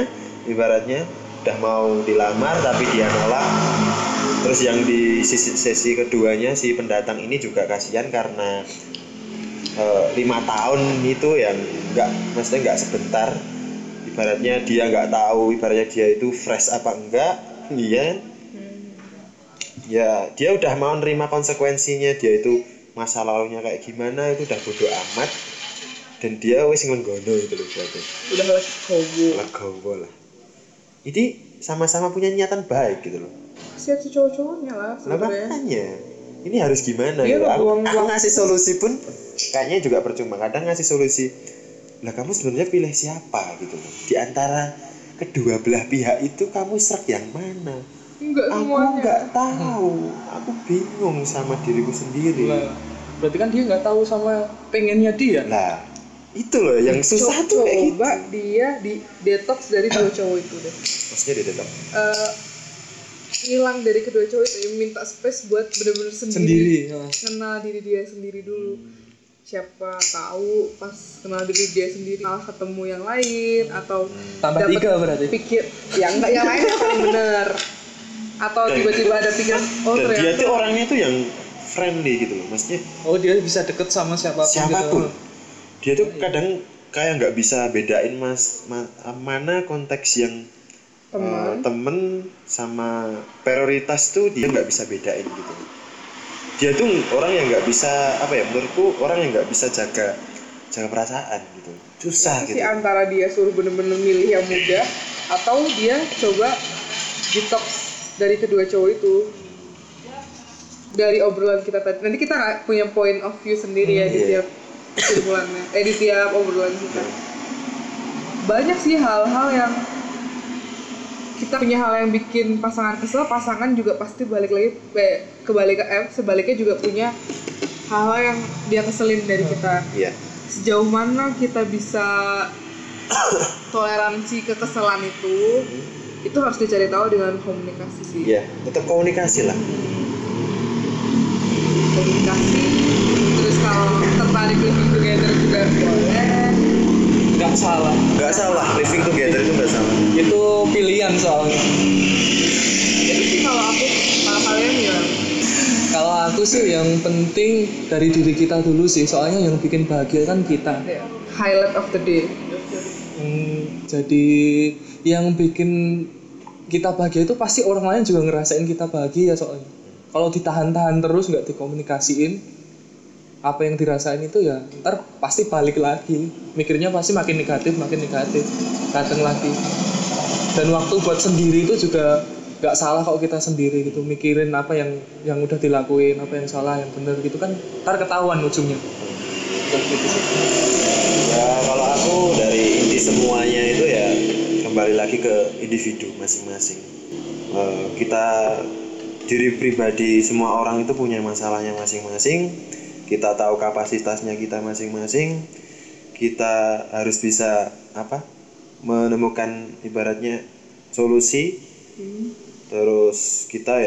ibaratnya udah mau dilamar tapi dia nolak terus yang di sisi sesi keduanya si pendatang ini juga kasihan karena eh, lima tahun itu yang nggak maksudnya nggak sebentar ibaratnya dia nggak tahu ibaratnya dia itu fresh apa enggak iya kan? ya dia udah mau nerima konsekuensinya dia itu masa lalunya kayak gimana itu udah bodo amat. Dan dia wis ngenggono itu loh berarti. Udah lagi kobo legowo lah. Ini sama-sama punya niatan baik gitu loh. Siap si cowok-cowoknya lah Lah sebenarnya. makanya. Ini harus gimana Iya, gitu. lah, Aku, buang aku ngasih solusi pun kayaknya juga percuma. Kadang ngasih solusi, lah kamu sebenarnya pilih siapa? gitu loh. Di antara kedua belah pihak itu kamu serak yang mana? Enggak Aku semuanya nggak tahu. Aku bingung sama diriku sendiri. Lah, berarti kan dia nggak tahu sama pengennya dia Lah itu loh yang susah tuh kayak gitu. coba dia di detox dari dua cowok itu deh Maksudnya dia tetap Eh, hilang dari kedua cowok itu ya, minta space buat bener-bener sendiri, sendiri ya. kenal diri dia sendiri dulu siapa tahu pas kenal diri dia sendiri malah ketemu yang lain atau tambah tiga berarti pikir ya enggak yang lain yang paling bener atau tiba-tiba ada pikiran oh dan dia tuh orangnya tuh yang friendly gitu loh. Maksudnya oh dia bisa deket sama siapa pun, siapa pun. Gitu. dia tuh kadang kayak nggak bisa bedain mas ma- mana konteks yang teman. uh, temen sama prioritas tuh dia nggak bisa bedain gitu. Dia tuh orang yang nggak bisa apa ya menurutku orang yang nggak bisa jaga jaga perasaan gitu. Susah si gitu. antara dia suruh bener-bener milih yang mudah atau dia coba detox dari kedua cowok itu dari obrolan kita tadi. Nanti kita punya point of view sendiri ya di iya. tiap kesimpulannya. Eh di tiap obrolan kita. Banyak sih hal-hal yang kita punya hal yang bikin pasangan kesel pasangan juga pasti balik lagi eh, kebalik eh, sebaliknya juga punya hal-hal yang dia keselin dari kita. Iya. Sejauh mana kita bisa toleransi kekesalan itu itu harus dicari tahu dengan komunikasi sih. Iya tetap komunikasi lah. Komunikasi. Terus kalau tertarik living together juga boleh. Nggak salah. Nggak salah living together itu nggak salah. Itu pilihan soalnya. Itu sih kalau aku kalau kalian ya? Kalau aku sih yang penting dari diri kita dulu sih. Soalnya yang bikin bahagia kan kita. Ya, highlight of the day. Hmm, jadi yang bikin kita bahagia itu pasti orang lain juga ngerasain kita bahagia soalnya. Kalau ditahan-tahan terus nggak dikomunikasiin apa yang dirasain itu ya ntar pasti balik lagi. Mikirnya pasti makin negatif makin negatif datang lagi. Dan waktu buat sendiri itu juga nggak salah kalau kita sendiri gitu mikirin apa yang yang udah dilakuin apa yang salah yang benar gitu kan ntar ketahuan ujungnya. Ya kalau aku dari inti semuanya itu ya kembali lagi ke individu masing-masing. Eh, kita diri pribadi semua orang itu punya masalahnya masing-masing. Kita tahu kapasitasnya kita masing-masing. Kita harus bisa apa menemukan ibaratnya solusi. Terus kita ya